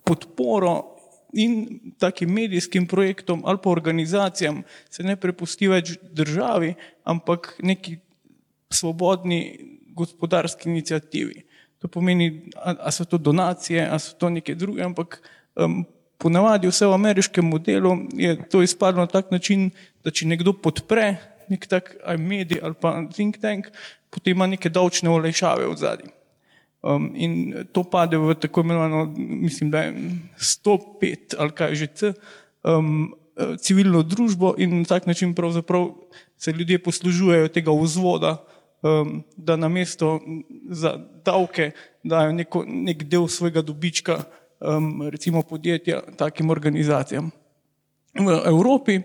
S9: podporo in takim medijskim projektom ali pa organizacijam se ne prepusti več državi, ampak neki svobodni gospodarski inicijativi. To pomeni, a so to donacije, a so to neke druge, ampak um, ponavadi vse v ameriškem modelu je to izpadlo na tak način, da če nekdo podpre nek tak medij ali pa think tank, potem ima neke davčne olajšave v zadnji. Um, in to pade v tako imenovano, mislim, da je 105 ali kaj že C, um, civilno družbo in na tak način pravzaprav se ljudje poslužujejo tega vzvoda, da na mesto za davke dajo neko, nek del svojega dobička, recimo podjetja, takim organizacijam. V Evropi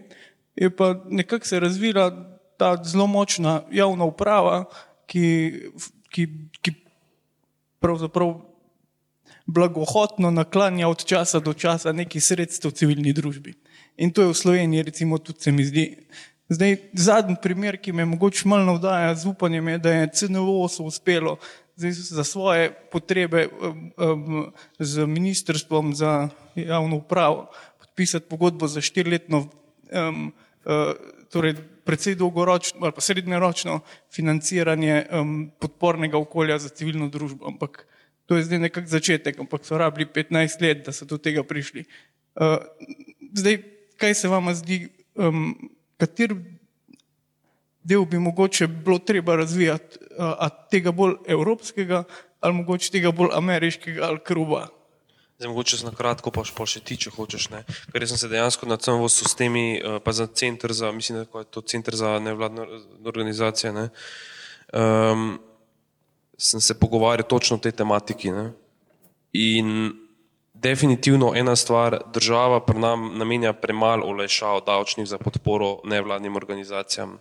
S9: je pa nekako se razvila ta zelo močna javna uprava, ki, ki, ki pravzaprav blagohotno naklanja od časa do časa neki sredstvo civilni družbi. In to je v Sloveniji, recimo, tudi se mi zdi Zdaj, zadnji primer, ki me mogoče malo navdaja z upanjem, je, da je CNO so uspelo zdaj za svoje potrebe um, um, z ministrstvom za javno upravo podpisati pogodbo za štiriletno, um, uh, torej predvsej dolgoročno ali pa srednjeročno financiranje um, podpornega okolja za civilno družbo. Ampak to je zdaj nekak začetek, ampak so rabili 15 let, da so do tega prišli. Uh, zdaj, kaj se vama zdi, um, kater del bi mogoče bilo treba razvijati, a, tega bolj evropskega ali mogoče tega bolj ameriškega ali kruba?
S3: Zdaj, mogoče na kratko pa, pa še ti, če hočeš. Ne? Ker sem se dejansko na tem vozu s temi, pa za center za, mislim, da je to center za nevladne organizacije, ne? Um, sem se pogovarjal točno o tej tematiki. Ne? In definitivno ena stvar, država pri nam namenja premalo olajšav davčnih za podporo nevladnim organizacijam.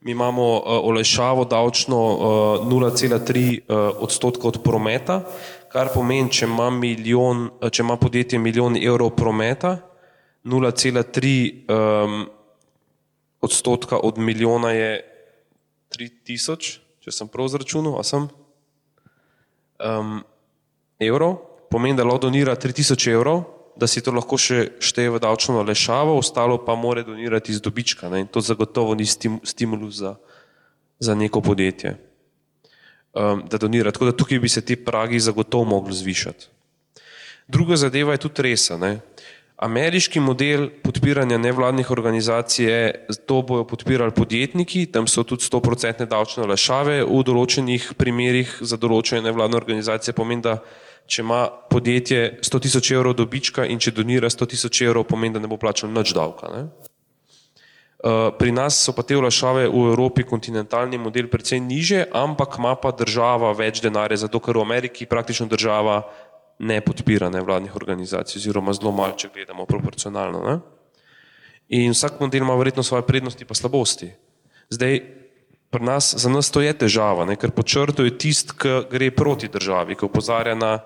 S3: Mi imamo uh, olajšavo davčno uh, 0,3 uh, odstotka od prometa, kar pomeni, če ima, milijon, če ima podjetje milijon evrov prometa, 0,3 um, odstotka od milijona je 3000, če sem prav zračunal, a sem um, evrov, pomeni, da lahko donira 3000 evrov, da si to lahko še šteje v davčno olajšavo, ostalo pa more donirati iz dobička. Ne? In to zagotovo ni stimulus za, za neko podjetje, um, da donira. Tako da tukaj bi se ti pragi zagotovo mogli zvišati. Druga zadeva je tudi resa. Ne? Ameriški model podpiranja nevladnih organizacij je, to bojo podpirali podjetniki, tam so tudi 100% davčne olajšave v določenih primerjih za določene nevladne organizacije, pomeni, da če ima podjetje 100 tisoč evrov dobička in če donira 100 tisoč evrov, pomeni, da ne bo plačal nič davka. Ne? Pri nas so pa te olajšave v Evropi kontinentalni model precej niže, ampak ima pa država več denarja, zato ker v Ameriki praktično država ne podpira nevladnih organizacij, oziroma zelo malo, če gledamo proporcionalno. Ne? In vsak model ima verjetno svoje prednosti in slabosti. Zdaj, pri nas, za nas to je težava, ne? ker po črtu je tist, ki gre proti državi, ki opozarja na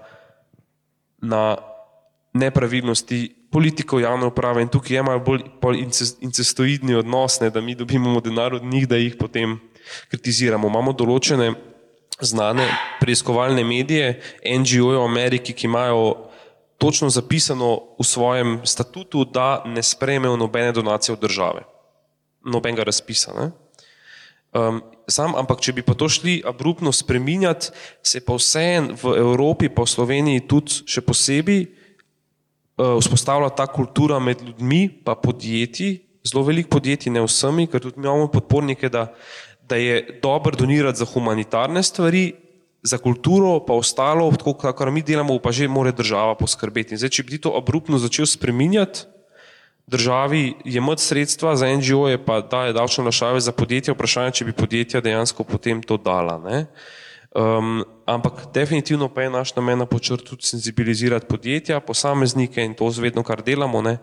S3: na nepravilnosti politikov javne uprave in tukaj je malo bolj incestoidni odnos, ne, da mi dobimo denar od njih, da jih potem kritiziramo. Imamo določene znane preiskovalne medije, NGO-je v Ameriki, ki imajo točno zapisano v svojem statutu, da ne sprejmejo nobene donacije od države, nobenega razpisa. Ne. Um, sam, ampak če bi pa to šli abruptno spreminjati, se pa vseeno v Evropi, pa v Sloveniji tudi še posebej uh, vzpostavlja ta kultura med ljudmi, pa podjetji, zelo velik podjetij, ne vsemi, ker tudi mi imamo podpornike, da, da je dobro donirati za humanitarne stvari, za kulturo, pa ostalo, tako kar mi delamo, pa že mora država poskrbeti. In zdaj, če bi to abruptno začel spreminjati, državi jemati sredstva, za NGO je pa daje davčne našave za podjetja, vprašanje, če bi podjetja dejansko potem to dala. Um, ampak definitivno pa je naš namen na počrtu tudi senzibilizirati podjetja, posameznike in to zvedno, kar delamo, ne?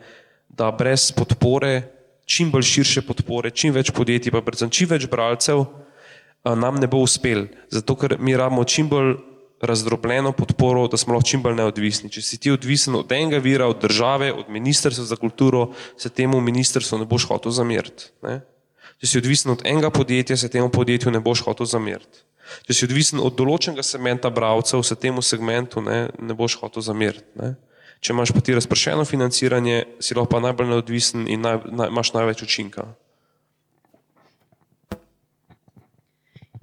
S3: da brez podpore, čim bolj širše podpore, čim več podjetij, pa predvsem čim več bralcev, nam ne bo uspel. Zato, ker mi rabimo čim bolj razdrobljeno podporo, da smo lahko čim bolj neodvisni. Če si ti odvisen od enega vira, od države, od ministrstva za kulturo, se temu ministrstvu ne boš hotel zameriti. Če si odvisen od enega podjetja, se temu podjetju ne boš hotel zameriti. Če si odvisen od določenega segmenta bravcev, se temu segmentu ne, ne boš hotel zameriti. Ne? Če imaš pa ti razpršeno financiranje, si lahko pa najbolj neodvisen in naj, naj, imaš največ učinka.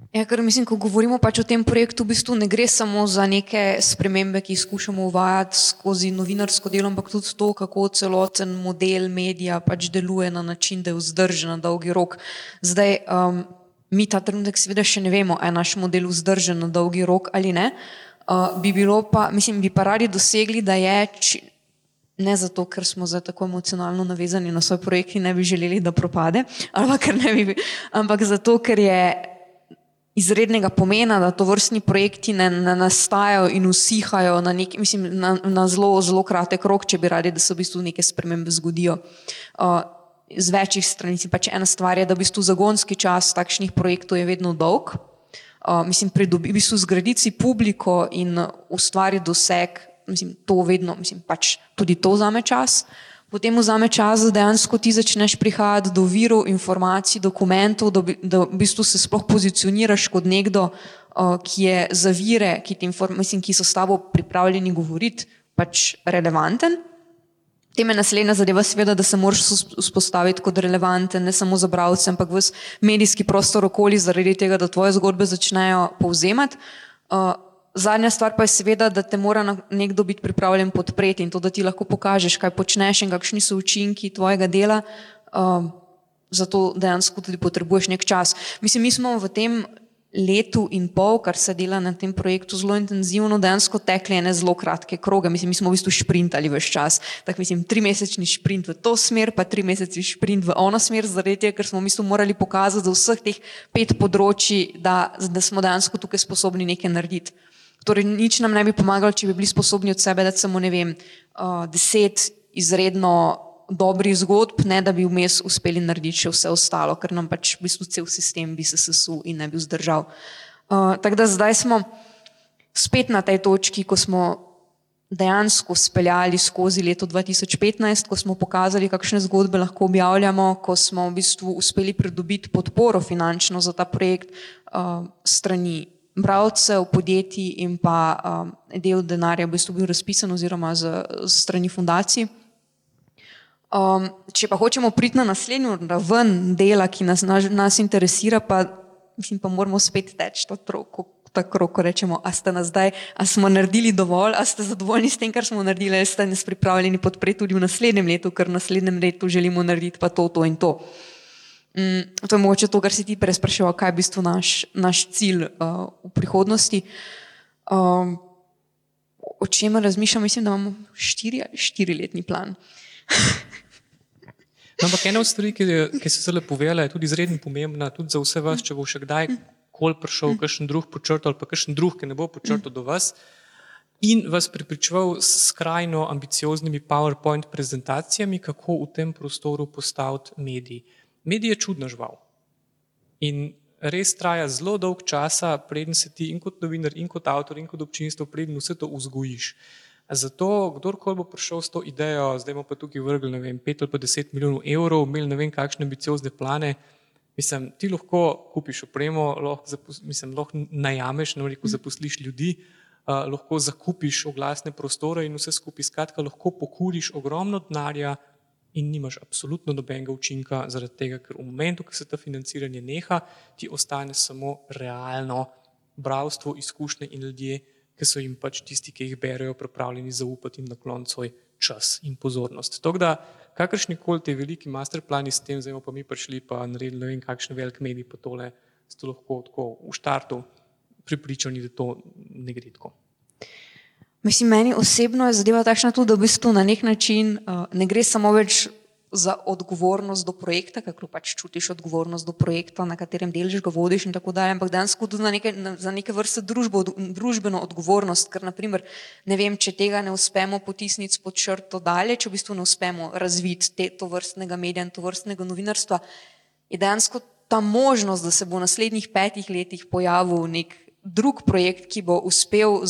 S2: Ja, ker mislim, ko govorimo pač o tem projektu, v bistvu ne gre samo za neke spremembe, ki jih skušamo uvajati skozi novinarsko delo, ampak tudi to, kako celoten model medija pač deluje na način, da je vzdržen na dolgi rok. Zdaj, um, mi ta trenutek seveda še ne vemo, ali je naš model vzdržen na dolgi rok ali ne. Uh, bi bilo pa, mislim, bi pa radi dosegli, da je. Či, Ne zato, ker smo zdaj tako emocionalno navezani na svoj projekt in ne bi želeli, da propade, bi, ampak zato, ker je izrednega pomena, da to vrstni projekti ne, ne nastajajo in usihajo na, nek, mislim, na, na zelo, zelo kratek rok, če bi radi, da se v bistvu neke spremembe zgodijo. Uh, z večjih strani. Pač ena stvar je, da v bistvu zagonski čas takšnih projektov je vedno dolg. Uh, mislim, pridobi, v bistvu zgraditi publiko in ustvariti doseg, mislim, to vedno, mislim, pač tudi to vzame čas. Uh, potem vzame čas, da dejansko ti začneš prihajati do virov informacij, dokumentov, da, da v bistvu se sploh pozicioniraš kot nekdo, uh, ki je za vire, ki, mislim, ki so s tabo pripravljeni govoriti, pač relevanten. Teme naslednja zadeva, seveda, da se moraš vzpostaviti kot relevanten, ne samo za bralce, ampak v medijski prostor okoli, zaradi tega, da tvoje zgodbe začnejo povzemati. Uh, zadnja stvar pa je seveda, da te mora nekdo biti pripravljen podpreti in to, da ti lahko pokažeš, kaj počneš in kakšni so učinki tvojega dela. Uh, zato dejansko tudi potrebuješ nek čas. Mislim, mi smo v tem letu in pol, kar se dela na tem projektu zelo intenzivno, dejansko tekli ene zelo kratke kroge. Mislim, mi smo v bistvu sprintali vse čas. Tako mislim, tri mesečni sprint v to smer, pa tri mesečni sprint v ono smer, zaradi tega, ker smo v bistvu morali pokazati za vseh teh pet področji, da, da smo dejansko tukaj sposobni nekaj narediti. Torej, nič nam ne bi pomagalo, če bi bili sposobni od sebe dati samo, ne vem, uh, deset izredno dobrih zgodb, ne da bi vmes uspeli narediti še vse ostalo, ker nam pač v bistvu cel sistem bi se sesul in ne bi vzdržal. Uh, tako da zdaj smo spet na tej točki, ko smo dejansko speljali skozi leto 2015, ko smo pokazali, kakšne zgodbe lahko objavljamo, ko smo v bistvu uspeli pridobiti podporo finančno za ta projekt uh, strani bravcev, podjetij in pa um, del denarja v bistvu bil razpisan oziroma z, z strani fundacij. Um, če pa hočemo priti na naslednjo raven dela, ki nas, nas interesira, pa, mislim, pa moramo spet teči to troko. Tako, ko rečemo, a ste nas zdaj, a smo naredili dovolj, a ste zadovoljni s tem, kar smo naredili, ali ste nas pripravljeni podpreti tudi v naslednjem letu, ker v naslednjem letu želimo narediti pa to, to in to. Mm, to je mogoče to, kar si ti prej spraševal, kaj je v bistvu naš, naš cilj uh, v prihodnosti. Um, o čem razmišljam, mislim, da imamo štiri, štiriletni plan.
S1: No, ampak ena od stvari, ki, ki se zelo povedala, je tudi izredno pomembna, tudi za vse vas, če bo še kdaj kol prišel, kakšen drug počrtal ali pa kakšen drug, ki ne bo počrtal do vas in vas pripričeval s skrajno ambicioznimi PowerPoint prezentacijami, kako v tem prostoru postaviti medij. Medij je čudna žival. In res traja zelo dolg časa, preden se ti in kot novinar, in kot avtor, in kot občinstvo, preden vse to vzgojiš. Zato, kdorkoli bo prišel s to idejo, zdaj bomo pa tukaj vrgli, vem, pet ali pa deset milijonov evrov, imeli ne vem, kakšne ambiciozne plane, mislim, ti lahko kupiš opremo, lahko, zapos, mislim, lahko najameš, ne reko, zaposliš ljudi, uh, lahko zakupiš oglasne prostore in vse skupaj, skratka, lahko pokuriš ogromno denarja in nimaš absolutno nobenega učinka, zaradi tega, ker v momentu, ko se ta financiranje neha, ti ostane samo realno bravstvo, izkušnje in ljudje ki so jim pač tisti, ki jih berejo, pripravljeni zaupati in nakloniti svoj čas in pozornost. Tako da, kakršni koli ti veliki masterplani s tem, zdaj pa mi prišli pa naredili ne vem, kakšen velik medij, pa tole ste lahko tako v štartu pripričani, da to ne gre tako.
S2: Mislim, meni osebno je zadeva takšna tudi, da v bistvu na nek način uh, ne gre samo več za odgovornost do projekta, kako pač čutiš odgovornost do projekta, na katerem deliš, ga vodiš in tako dalje, ampak dejansko tudi na neke, na, za neke vrste družbo, družbeno odgovornost, ker naprimer, ne vem, če tega ne uspemo potisniti pod črto dalje, če v bistvu ne uspemo razviti te, to vrstnega medija in to vrstnega novinarstva, je dejansko ta možnost, da se bo v naslednjih petih letih pojavil nek drug projekt, ki bo uspel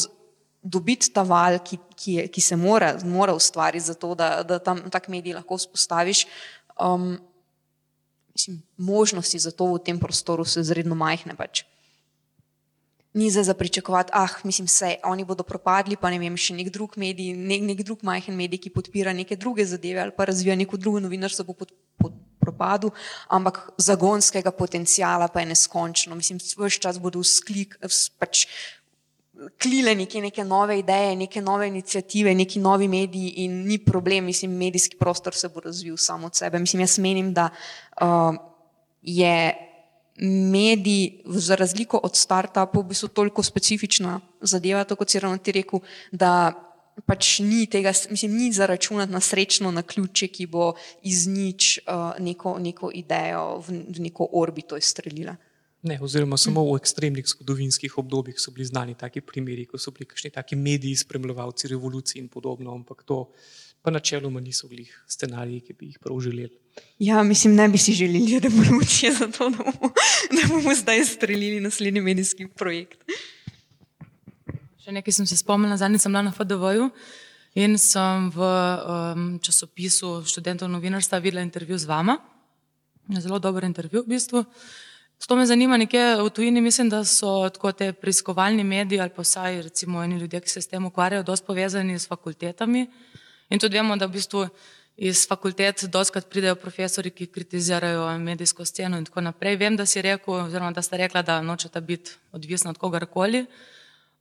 S2: dobiti ta val, ki, ki, je, ki se mora, mora ustvariti, zato, da, da tam tak medij lahko vzpostaviš. Um, mislim, možnosti za to v tem prostoru so izredno majhne. Pač. Ni za pričakovati, ah, mislim, se oni bodo propadli, pa ne vem, še nek drug medij, nek, nek drug majhen medij, ki podpira neke druge zadeve ali pa razvija neko drugo novinarstvo po, po propadu, ampak zagonskega potencijala pa je neskončno. Mislim, vse čas bodo sklik, pač klile neke, neke nove ideje, neke nove inicijative, neki novi mediji in ni problem, mislim, medijski prostor se bo razvil samo od sebe. Mislim, jaz menim, da uh, je medij za razliko od startupov v bistvu toliko specifična zadeva, tako kot si ravno ti rekel, da pač ni tega, mislim, ni zaračunati na srečno na ključe, ki bo iz nič uh, neko, neko idejo v, neko orbito izstrelila.
S1: Ne, oziroma samo v ekstremnih zgodovinskih obdobjih so bili znani taki primeri, ko so bili kakšni taki mediji, spremljalci revolucij in podobno, ampak to pa načeloma niso bili scenariji, ki bi jih prav želeli.
S2: Ja, mislim, ne bi si želeli revolucije za to, da bomo, da bomo zdaj streljili naslednji medijski projekt.
S8: Še nekaj sem se spomnila, zadnjič sem bila na FDV-ju in sem v um, časopisu študentov novinarstva videla intervju z vama. Zelo dober intervju v bistvu. To me zanima nekje v tujini. Mislim, da so tako te preiskovalni mediji ali pa vsaj recimo eni ljudje, ki se s tem ukvarjajo, dosti povezani s fakultetami. In tudi vemo, da v bistvu iz fakultet doskrat pridejo profesori, ki kritizirajo medijsko sceno in tako naprej. Vem, da si rekel, oziroma da ste rekla, da nočete biti odvisni od kogarkoli.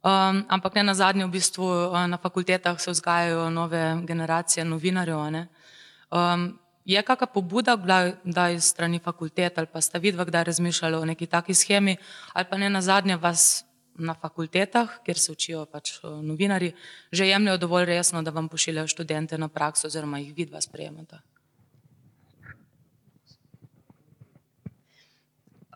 S8: Um, ampak ne na zadnje, v bistvu na fakultetah se vzgajajo nove generacije novinarjev. Um, je kakšna pobuda bila iz strani fakultet ali pa ste vidva kdaj razmišljali o neki taki schemi ali pa ne na zadnje vas na fakultetah, kjer se učijo pač novinari, že jemljajo dovolj resno, da vam pošiljajo študente na prakso oziroma jih vidva sprejemata?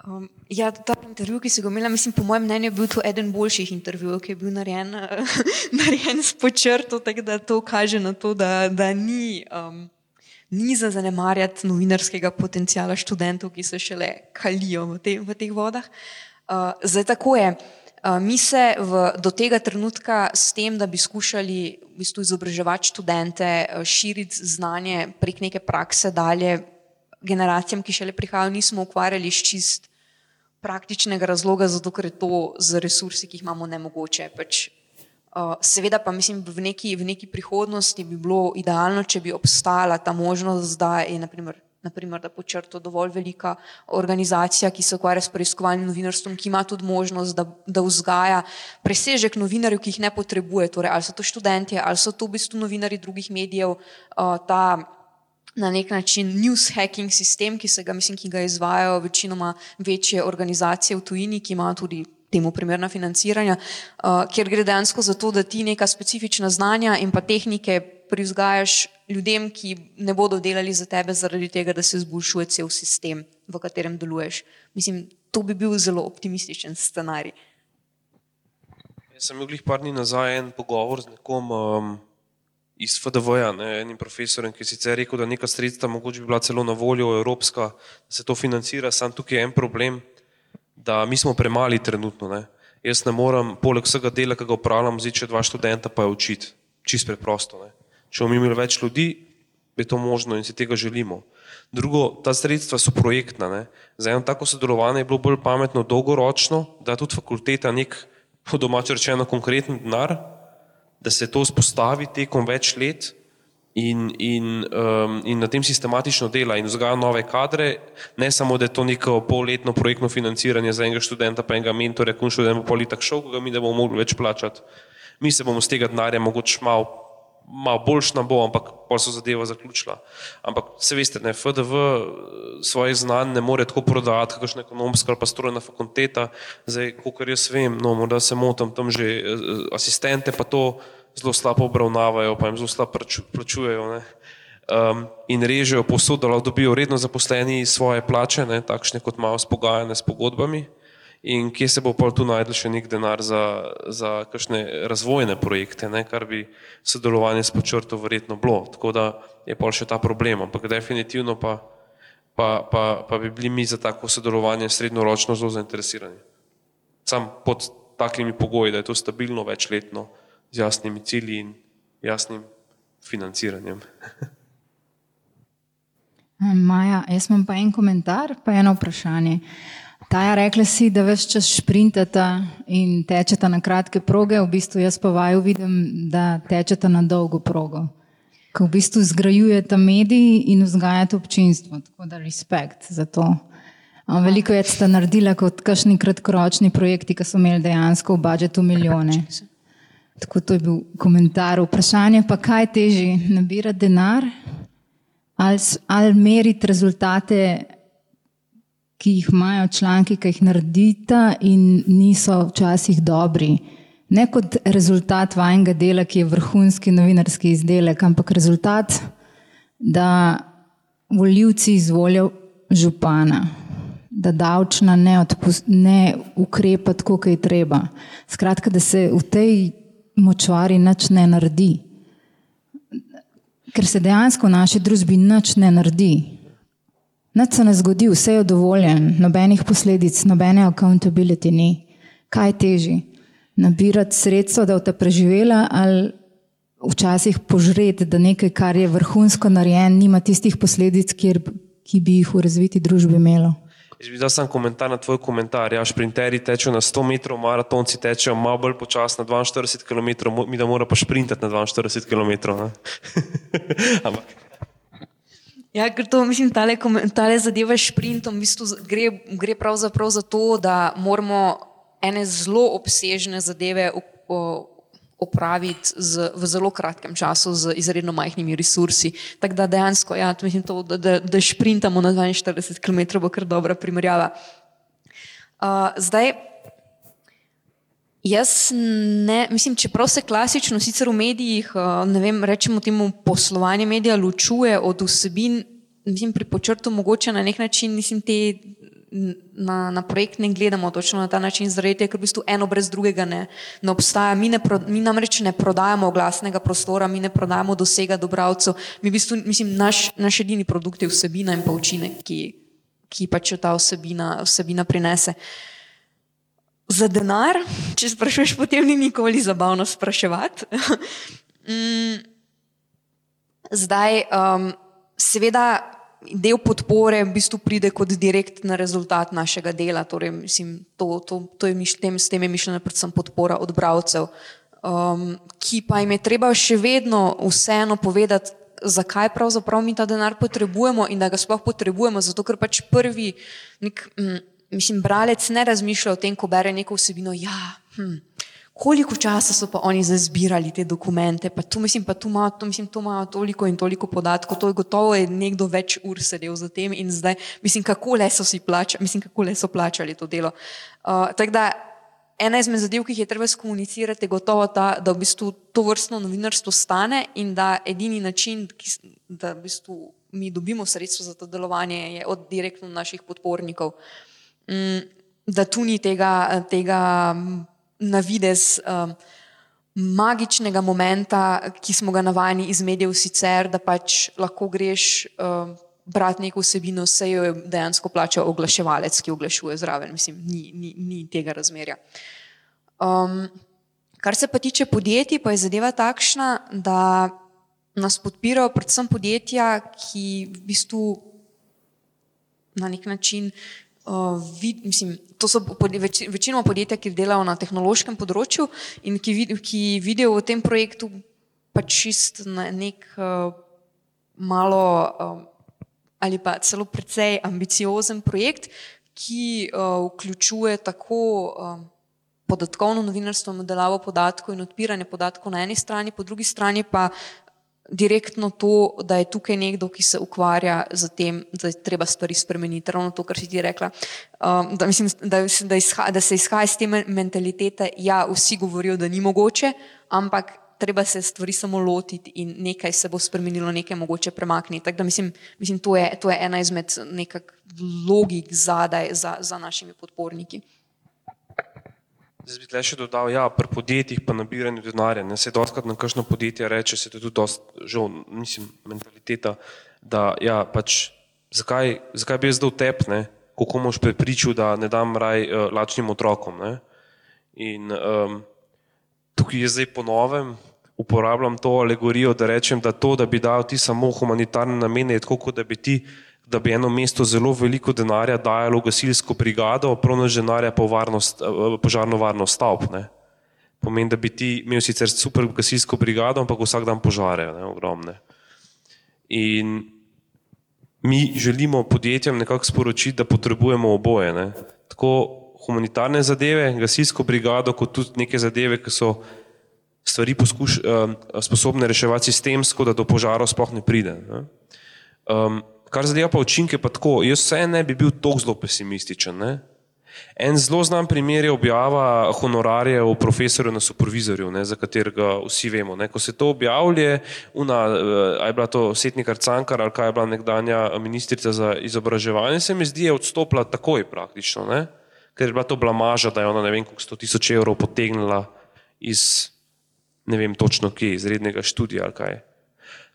S2: Um, ja, ta intervju, ki si ga imela, mislim, po mojem mnenju, je bil to eden boljših intervjujev, ki je bil narejen, narejen s počrto, tako da to kaže na to, da, da ni. Um, ni za zanemarjati novinarskega potencijala študentov, ki se šele kalijo v, te, v teh vodah. Uh, zdaj tako je. Uh, mi se v, do tega trenutka s tem, da bi skušali v bistvu izobraževati študente, uh, širiti znanje prek neke prakse dalje generacijam, ki šele prihajajo, nismo ukvarjali s čist praktičnega razloga, zato ker je to z resursi, ki jih imamo, nemogoče. Pač seveda pa mislim, v neki, v neki prihodnosti bi bilo idealno, če bi obstajala ta možnost, da je naprimer, naprimer, da počrto dovolj velika organizacija, ki se ukvarja s preiskovalnim novinarstvom, ki ima tudi možnost, da, da vzgaja presežek novinarjev, ki jih ne potrebuje. Torej, ali so to študenti, ali so to v bistvu novinari drugih medijev, uh, ta na nek način news hacking sistem, ki se ga, mislim, ki ga izvajajo večinoma večje organizacije v tujini, ki imajo tudi temu primerna financiranja, uh, kjer gre dejansko za to, da ti neka specifična znanja in pa tehnike privzgajaš ljudem, ki ne bodo delali za tebe zaradi tega, da se zboljšuje cel sistem, v katerem deluješ. Mislim, to bi bil zelo optimističen scenarij.
S3: Jaz sem imel par dni nazaj en pogovor z nekom um, iz FDV-ja, ne, enim profesorjem, ki je sicer rekel, da neka sredstva mogoče bi bila celo na voljo evropska, da se to financira, sam tukaj je en problem da mi smo premali trenutno. Ne. Jaz ne morem, poleg vsega dela, ki ga upravljam, zdaj če dva študenta pa je učiti. Čist preprosto. Ne. Če bomo imeli več ljudi, je to možno in si tega želimo. Drugo, ta sredstva so projektna. Ne. Za eno tako sodelovanje je bilo bolj pametno dolgoročno, da tudi fakulteta nek, po domače rečeno, konkreten denar, da se to vzpostavi tekom več let in, in, um, in na tem sistematično dela in vzgaja nove kadre, ne samo, da je to neko polletno projektno financiranje za enega študenta, pa enega mentorja, kun študent bo pol tak šel, ga mi ne bomo mogli več plačati. Mi se bomo z tega denarja mogoče malo mal boljš nam bo, ampak pa so zadeva zaključila. Ampak se veste, ne, FDV svojih znanj ne more tako prodajati, kakšna ekonomska ali pa strojna fakulteta, zdaj, kolikor jaz vem, no, morda se motam, tam že eh, asistente pa to, zelo slabo obravnavajo, pa jim zelo slabo plačujejo. Um, in režejo posod, da lahko dobijo redno zaposleni svoje plače, ne, takšne kot malo spogajane s pogodbami. In kje se bo pa tu najdel še nek denar za, za kakšne razvojne projekte, ne, kar bi sodelovanje s počrto verjetno bilo. Tako da je pa še ta problem, ampak definitivno pa, pa, pa, pa bi bili mi za tako sodelovanje srednjeročno zelo zainteresirani. Sam pod takimi pogoji, da je to stabilno, večletno z jasnimi cilji in jasnim financiranjem.
S10: Maja, jaz imam pa en komentar, pa eno vprašanje. Taja, rekla si, da več čas šprintata in tečeta na kratke proge, v bistvu jaz pa vaju vidim, da tečeta na dolgo progo. Ko v bistvu zgrajujete mediji in vzgajate občinstvo. Tako da respekt za to. Veliko več ste naredili kot kakšni kratkoročni projekti, ki so imeli dejansko v budžetu milijone. Tako to je bil komentar. Vprašanje pa, kaj teži, nabirati denar ali, ali meriti rezultate, ki jih imajo članki, ki jih naredita in niso včasih dobri. Ne kot rezultat vajnega dela, ki je vrhunski novinarski izdelek, ampak rezultat, da voljivci izvolijo župana, da davčna ne, ne ukrepa tako, kot je treba. Skratka, da se v tej močvari nič ne naredi. Ker se dejansko v naši družbi nič ne naredi. Nič se ne zgodi, vse je dovoljen, nobenih posledic, nobene accountability ni. Kaj teži? Nabirati sredstva, da bo ta preživela ali včasih požreti, da nekaj, kar je vrhunsko narejen, nima tistih posledic, kjer, ki bi jih v razviti družbi imelo.
S3: Jaz bi dal sam komentar na tvoj komentar. Ja, šprinterji tečejo na 100 metrov, maratonci tečejo malo bolj počasno na 42 km, mi da mora pa šprintati na 42 km.
S2: Ja, ker to, mislim, komen- tale zadeva s sprintom v bistvu gre, gre pravzaprav za to, da moramo ene zelo obsežne zadeve opraviti z, v zelo kratkem času z izredno majhnimi resursi. Tako da dejansko, ja, mislim, to, da, da, da sprintamo na 42 km bo kar dobra primerjava. Uh, zdaj, Jaz ne, mislim, čeprav se klasično sicer v medijih, ne vem, rečemo temu poslovanje medija ločuje od vsebin, mislim, pri počrtu mogoče na nek način, mislim, te na, na projekt ne gledamo točno na ta način, zaradi tega, ker v bistvu eno brez drugega ne, ne obstaja. Mi, ne pro, mi namreč ne prodajamo oglasnega prostora, mi ne prodajamo dosega do bralcev, mi v bistvu, mislim, naš, naš edini produkt je vsebina in pa učinek, ki, ki pač jo ta vsebina, vsebina prinese. Za denar, če sprašuješ, potem ni nikoli zabavno spraševati. Mm, Zdaj, um, seveda, del podpore v bistvu pride kot direktni rezultat našega dela. Torej, mislim, to, to, to je mišl, tem, s tem je mišljena predvsem podpora od bralcev, um, ki pa jim je treba še vedno vseeno povedati, zakaj pravzaprav mi ta denar potrebujemo in da ga sploh potrebujemo. Zato, ker pač prvi, nek, mm, mislim, bralec ne razmišlja o tem, ko bere neko vsebino. Ja, hm, koliko časa so pa oni zdaj zbirali te dokumente, pa tu mislim, pa tu ima, tu mislim, tu ima toliko in toliko podatkov, to je gotovo je nekdo več ur sedel za tem in zdaj, mislim, kako le so si plačali, mislim, kako le so plačali to delo. Uh, tako da ena izmed zadev, ki jih je treba skomunicirati, je gotovo ta, da v bistvu to vrstno novinarstvo stane in da edini način, ki, da v bistvu mi dobimo sredstvo za to delovanje, je od direktno naših podpornikov. Mm, da tu ni tega, tega na videz um, magičnega momenta, ki smo ga navajeni iz medijev sicer, da pač lahko greš um, brati neko vsebino, se jo je dejansko plačal oglaševalec, ki oglašuje zraven. Mislim, ni, ni, ni tega razmerja. Um, kar se pa tiče podjetij, pa je zadeva takšna, da nas podpirajo predvsem podjetja, ki v bistvu na nek način uh, vid, mislim, to so več, večinoma podjetja, ki delajo na tehnološkem področju in ki, vid, ki vidijo v tem projektu pač čist na nek uh, malo um, ali pa celo precej ambiciozen projekt, ki uh, vključuje tako um, podatkovno novinarstvo, modelavo podatkov in odpiranje podatkov na eni strani, po drugi strani pa direktno to, da je tukaj nekdo, ki se ukvarja z tem, da je treba stvari spremeniti. Ravno to, kar si ti rekla. Um, da, mislim, da, da, izha, da se izhaja iz te men- mentalitete, ja, vsi govorijo, da ni mogoče, ampak treba se stvari samo lotiti in nekaj se bo spremenilo, nekaj mogoče premakniti. Tako da mislim, mislim to, je, to je ena izmed nekak logik zadaj za, za našimi podporniki.
S3: Zdaj bi tle še dodal, ja, pri podjetjih pa nabiranju denarja. Ne, se doskrat na kakšno podjetje reče, se to tudi dost, žal, mislim, mentaliteta, da ja, pač, zakaj, zakaj bi jaz zdaj tep, ne, kako moš prepričal, da ne dam raj uh, lačnim otrokom. Ne. In um, tukaj jaz zdaj ponovem, uporabljam to alegorijo, da rečem, da to, da bi dal ti samo humanitarne namene, je tako, kot da bi ti da bi eno mesto zelo veliko denarja dajalo v gasilsko brigado, pronaž denarja pa varnost, eh, požarno varnost stavb. Ne. Pomeni, da bi ti imel sicer super gasilsko brigado, ampak vsak dan požare, ne, ogromne. In mi želimo podjetjem nekako sporočiti, da potrebujemo oboje. Ne. Tako humanitarne zadeve, gasilsko brigado, kot tudi neke zadeve, ki so stvari poskuš, um, sposobne reševati sistemsko, da do požarov sploh ne pride. Ne. Um, kar zadeva pa učinke, pa tako, jaz vse ne bi bil tako zelo pesimističen. Ne. En zelo znan primer je objava honorarjev profesorjev na supervizorju, ne, za katerega vsi vemo. Ne. Ko se to objavlja, eh, a je bila to Setnikar Cankar ali kaj je bila nekdanja ministrica za izobraževanje, se mi zdi, je odstopila takoj praktično, ne. ker je bila to blamaža, da je ona ne vem koliko sto tisoč evrov potegnila iz ne vem točno kje, iz rednega študija ali kaj.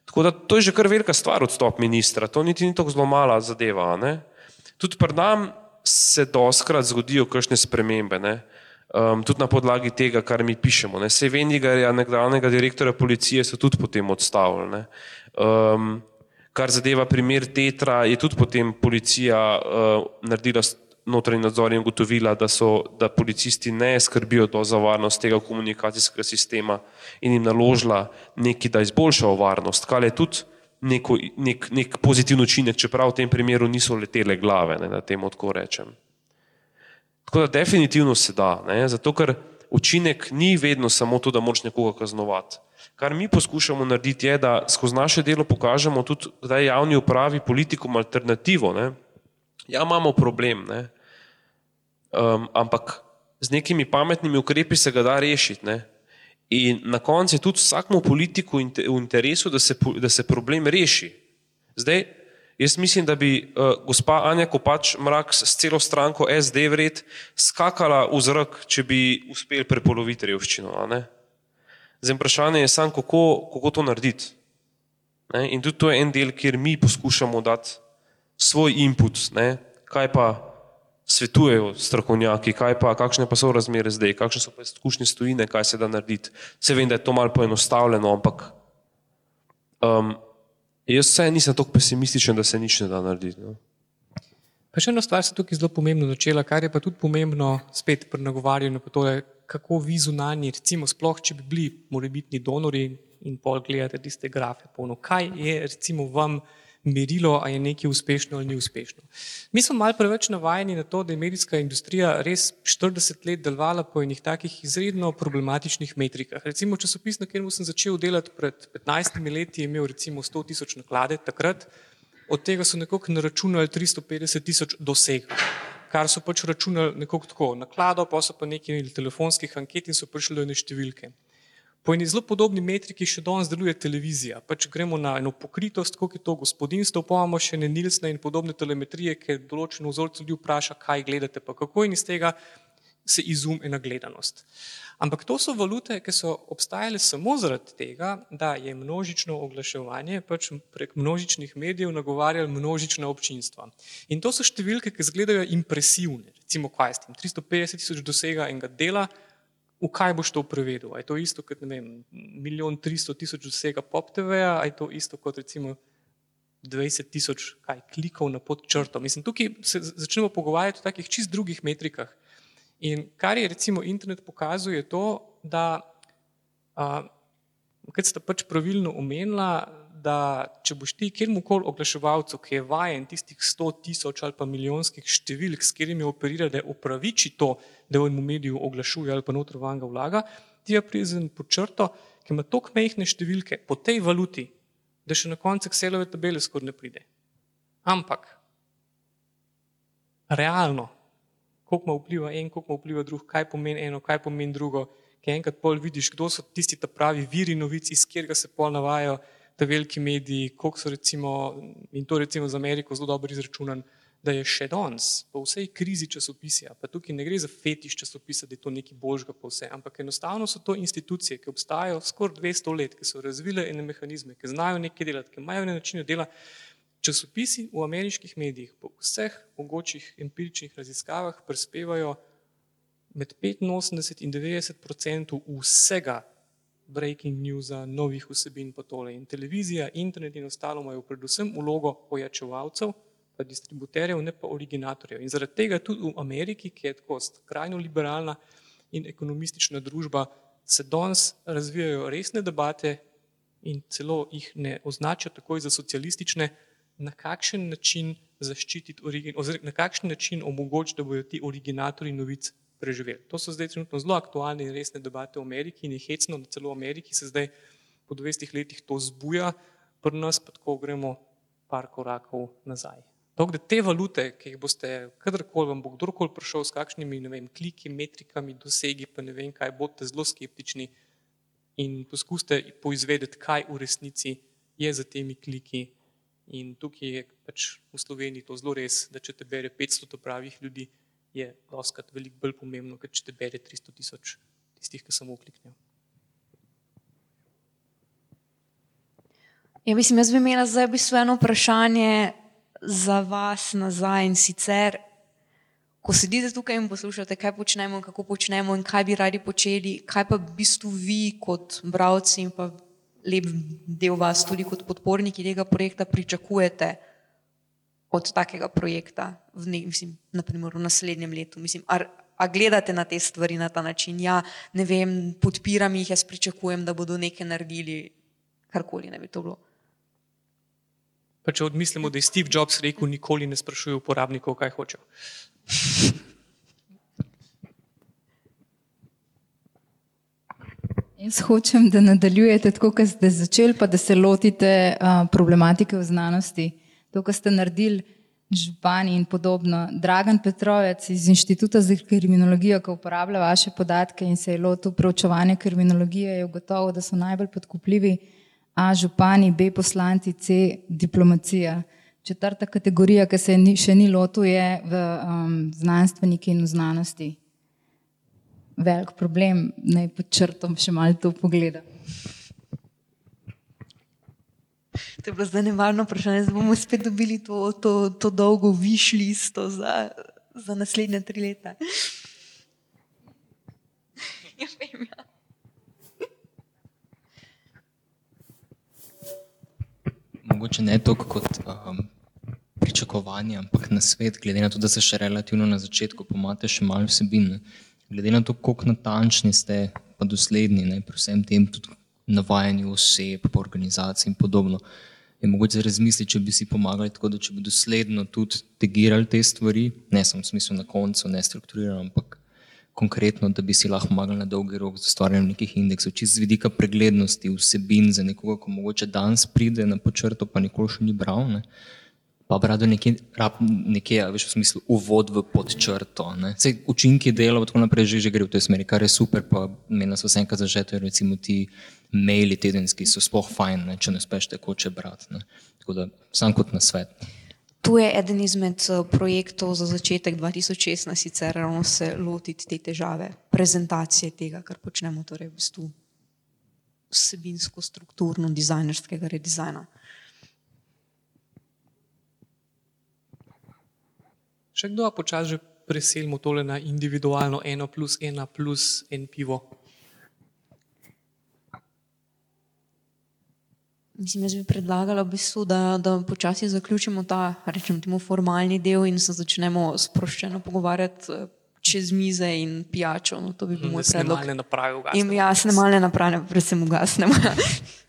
S3: Tako da to je že kar velika stvar odstop ministra, to niti ni tako zelo mala zadeva. Ne? Tudi pri nam se doskrat zgodijo kakšne spremembe, ne? Um, tudi na podlagi tega, kar mi pišemo. Ne? Se Vendigarja, nekdanjega direktorja policije, so tudi potem odstavili. Ne? Um, Kar zadeva primer Tetra, je tudi potem policija uh, naredila notranji nadzor in ugotovila, da, so, da policisti ne skrbijo za varnost tega komunikacijskega sistema in jim naložila nekaj, da izboljšajo varnost, kar je tudi neko, nek, nek pozitiven učinek, čeprav v tem primeru niso letele glave, ne, da temu tako rečem. Tako da definitivno se da, ne, zato ker učinek ni vedno samo to, da moraš nekoga kaznovati. Kar mi poskušamo narediti, je, da skozi naše delo pokažemo tudi, da je javni upravi politikom alternativo. Ne. Ja, imamo problem, ne. Um, ampak z nekimi pametnimi ukrepi se ga da rešiti. Ne. In na koncu je tudi vsakmu politiku v interesu, da se, da se problem reši. Zdaj, jaz mislim, da bi uh, gospa Anja Kopač Mrak s celo stranko SD vred skakala v zrak, če bi uspeli prepoloviti revščino. Zdaj, vprašanje je samo, kako, kako to narediti. Ne? In tudi to je en del, kjer mi poskušamo dati svoj input, ne? kaj pa svetujejo strokovnjaki, kaj pa, kakšne pa so razmere zdaj, kakšne so pa izkušnje stojine, kaj se da narediti. Se vem, da je to malo poenostavljeno, ampak um, jaz vse nisem tako pesimističen, da se nič ne da narediti. No.
S1: Pa še ena stvar se tukaj zelo pomembno začela, kar je pa tudi pomembno spet pri nagovarjanju, pa to je, kako vi zunanji, recimo sploh, če bi bili morebitni donori in pol gledate tiste grafe, polno, kaj je recimo vam merilo, ali je nekaj uspešno ali ni uspešno. Mi smo malo preveč navajeni na to, da je medijska industrija res 40 let delovala po enih takih izredno problematičnih metrikah. Recimo časopis, na katerem sem začel delati pred 15 leti, je imel recimo 100 tisoč naklade takrat, od tega so nekako naračunali 350 tisoč dosegov kar so pač računali nekako tako, naklado, pa so pa nekaj telefonskih anket in so prišli do ene številke. Po eni zelo podobni metriki še danes deluje televizija. Pač gremo na eno pokritost, koliko je to gospodinstvo, pa imamo še ne Nilsne in podobne telemetrije, ki določeno vzorce ljudi vpraša, kaj gledate, pa kako in iz tega se izum ena gledanost. Ampak to so valute, ki so obstajale samo zaradi tega, da je množično oglaševanje pač prek množičnih medijev nagovarjalo množična občinstva. In to so številke, ki izgledajo impresivne. Recimo, kaj s tem? 350 tisoč dosega enega dela, v kaj boš to prevedel. Je to isto kot vem, milijon tristo tisoč vsega pop TV-ja, je to isto kot recimo 20 tisoč klikov na podčrto. Mislim, tukaj se začnemo pogovarjati o takih čist drugih metrikah. In kar je recimo internet pokazal, je to, da, kot ste pač pravilno omenila, da če boš ti kjermukoli oglaševalcu, ki je vajen tistih 100 tisoč ali pa milijonskih številk, s katerimi operira, da upraviči to, enem mediju oglašuje ali pa notro vanga vlaga, ti je prizen pod črto, ki ima tako mehne številke po tej valuti, da še na koncu Excelove tabele skoraj ne pride. Ampak, realno, koliko ima vpliva en, koliko ima vpliva drug, kaj pomeni eno, kaj pomeni drugo, ki enkrat pol vidiš, kdo so tisti ta pravi viri novic, iz katerega se pol navajajo, da veliki mediji, koliko so recimo, in to recimo za Ameriko zelo dobro izračunan, da je še danes, po vsej krizi časopisja, pa tukaj ne gre za fetiš časopisa, da je to nekaj božga po vse, ampak enostavno so to institucije, ki obstajajo skoraj 200 let, ki so razvile ene mehanizme, ki znajo nekaj delati, ki imajo ene načine dela. Časopisi v ameriških medijih po vseh mogočih empiričnih raziskavah prispevajo med 85 in 90 odstotkov vsega breaking newsa, novih vsebin pa tole. In televizija, internet in ostalo imajo predvsem ulogo ojačevalcev, pa distributerjev, ne pa originatorjev. In zaradi tega tudi v Ameriki, ki je tako skrajno liberalna in ekonomistična družba, se danes razvijajo resne debate in celo jih ne označijo takoj za socialistične, na kakšen način zaščititi, oziroma na kakšen način omogočiti, da bodo ti originatorji novic preživeli. To so zdaj trenutno zelo aktualne in resne debate v Ameriki in je hecno, da celo v Ameriki se zdaj po 20 letih to zbuja, pri nas pa tako gremo par korakov nazaj. Tok, da te valute, ki jih boste, kadarkoli vam bo kdorkoli prišel s kakšnimi vem, kliki, metrikami, dosegi, pa ne vem kaj, boste zelo skeptični in poskuste poizvedeti, kaj v resnici je za temi kliki. In tukaj je pač v Sloveniji to zelo res, da če te bere 500 pravih ljudi, je doskrat veliko bolj pomembno, kot če te bere 300 tisoč tistih, ki samo kliknejo.
S2: Ja, mislim, jaz bi imela zdaj bi eno vprašanje za vas nazaj in sicer, ko sedite tukaj in poslušate, kaj počnemo, kako počnemo in kaj bi radi počeli, kaj pa v bistvu vi kot bravci in pa lep del vas, tudi kot podporniki tega projekta, pričakujete od takega projekta, v, ne, mislim, naprimer, v naslednjem letu? Mislim, a, a gledate na te stvari na ta način? Ja, ne vem, podpiram jih, jaz pričakujem, da bodo nekaj naredili, karkoli ne bi to bilo.
S1: Pa če odmislimo, da je Steve Jobs rekel, nikoli ne sprašuje uporabnikov, kaj hočejo.
S10: Jaz hočem, da nadaljujete tako, kot ste začeli, pa da se lotite uh, problematike v znanosti. To, kar ste naredili, župani in podobno. Dragan Petrovec iz Inštituta za kriminologijo, ki uporablja vaše podatke in se je lotil preučevanja kriminologije, je ugotovil, da so najbolj podkupljivi A župani, B poslanci, C diplomacija. Četrta kategorija, ki se ni, še ni lotil, je v um, znanstveniki in v znanosti velik problem, naj podčrtam še malo to pogleda.
S2: To je bilo zdaj nevarno vprašanje, zdaj bomo spet dobili to, to, to dolgo višlisto za, za naslednje tri leta. Ja, vem, ja.
S6: Mogoče ne toliko kot um, pričakovanje, ampak na svet, glede na to, da se še relativno na začetku pomate še malo vsebine. Glede na to, koliko natančni ste, pa dosledni ne, pri vsem tem, tudi navajanju oseb, organizacij in podobno, je mogoče razmisliti, če bi si pomagali tako, da če bi dosledno tudi tegirali te stvari, ne samo v smislu na koncu, ne strukturirano, ampak konkretno, da bi si lahko pomagali na dolgi rok z ustvarjanjem nekih indeksov, čist z vidika preglednosti vsebin za nekoga, ko mogoče danes pride na počrto, pa nikoli še ni bral. Ne pa bi rado nekje, nekje veš, v smislu, uvod v podčrto. Sej, učinki dela, tako naprej, že, že gre v tej smeri, kar je super, pa meni nas vse enkrat zažete, recimo ti maili tedenski so sploh fajn, ne, če ne speš tekoče brati. Ne. Tako da sam kot na svet.
S2: Tu je eden izmed eh, projektov za začetek 2016, sicer ravno se lotiti te težave, prezentacije tega, kar počnemo, torej v bistvu vsebinsko, strukturno, dizajnerskega redizajna.
S1: Še kdo počasi že preselimo tole na individualno eno plus ena plus en pivo?
S2: Mislim, jaz bi predlagala, v bistvu, da, da počasi zaključimo ta, rečemo, temu formalni del in se začnemo sproščeno pogovarjati eh, čez mize in pijačo. No, to bi bil moj predlog.
S1: Snemalne naprave ugasnemo.
S2: In ja, snemalne naprave, predvsem ugasnemo.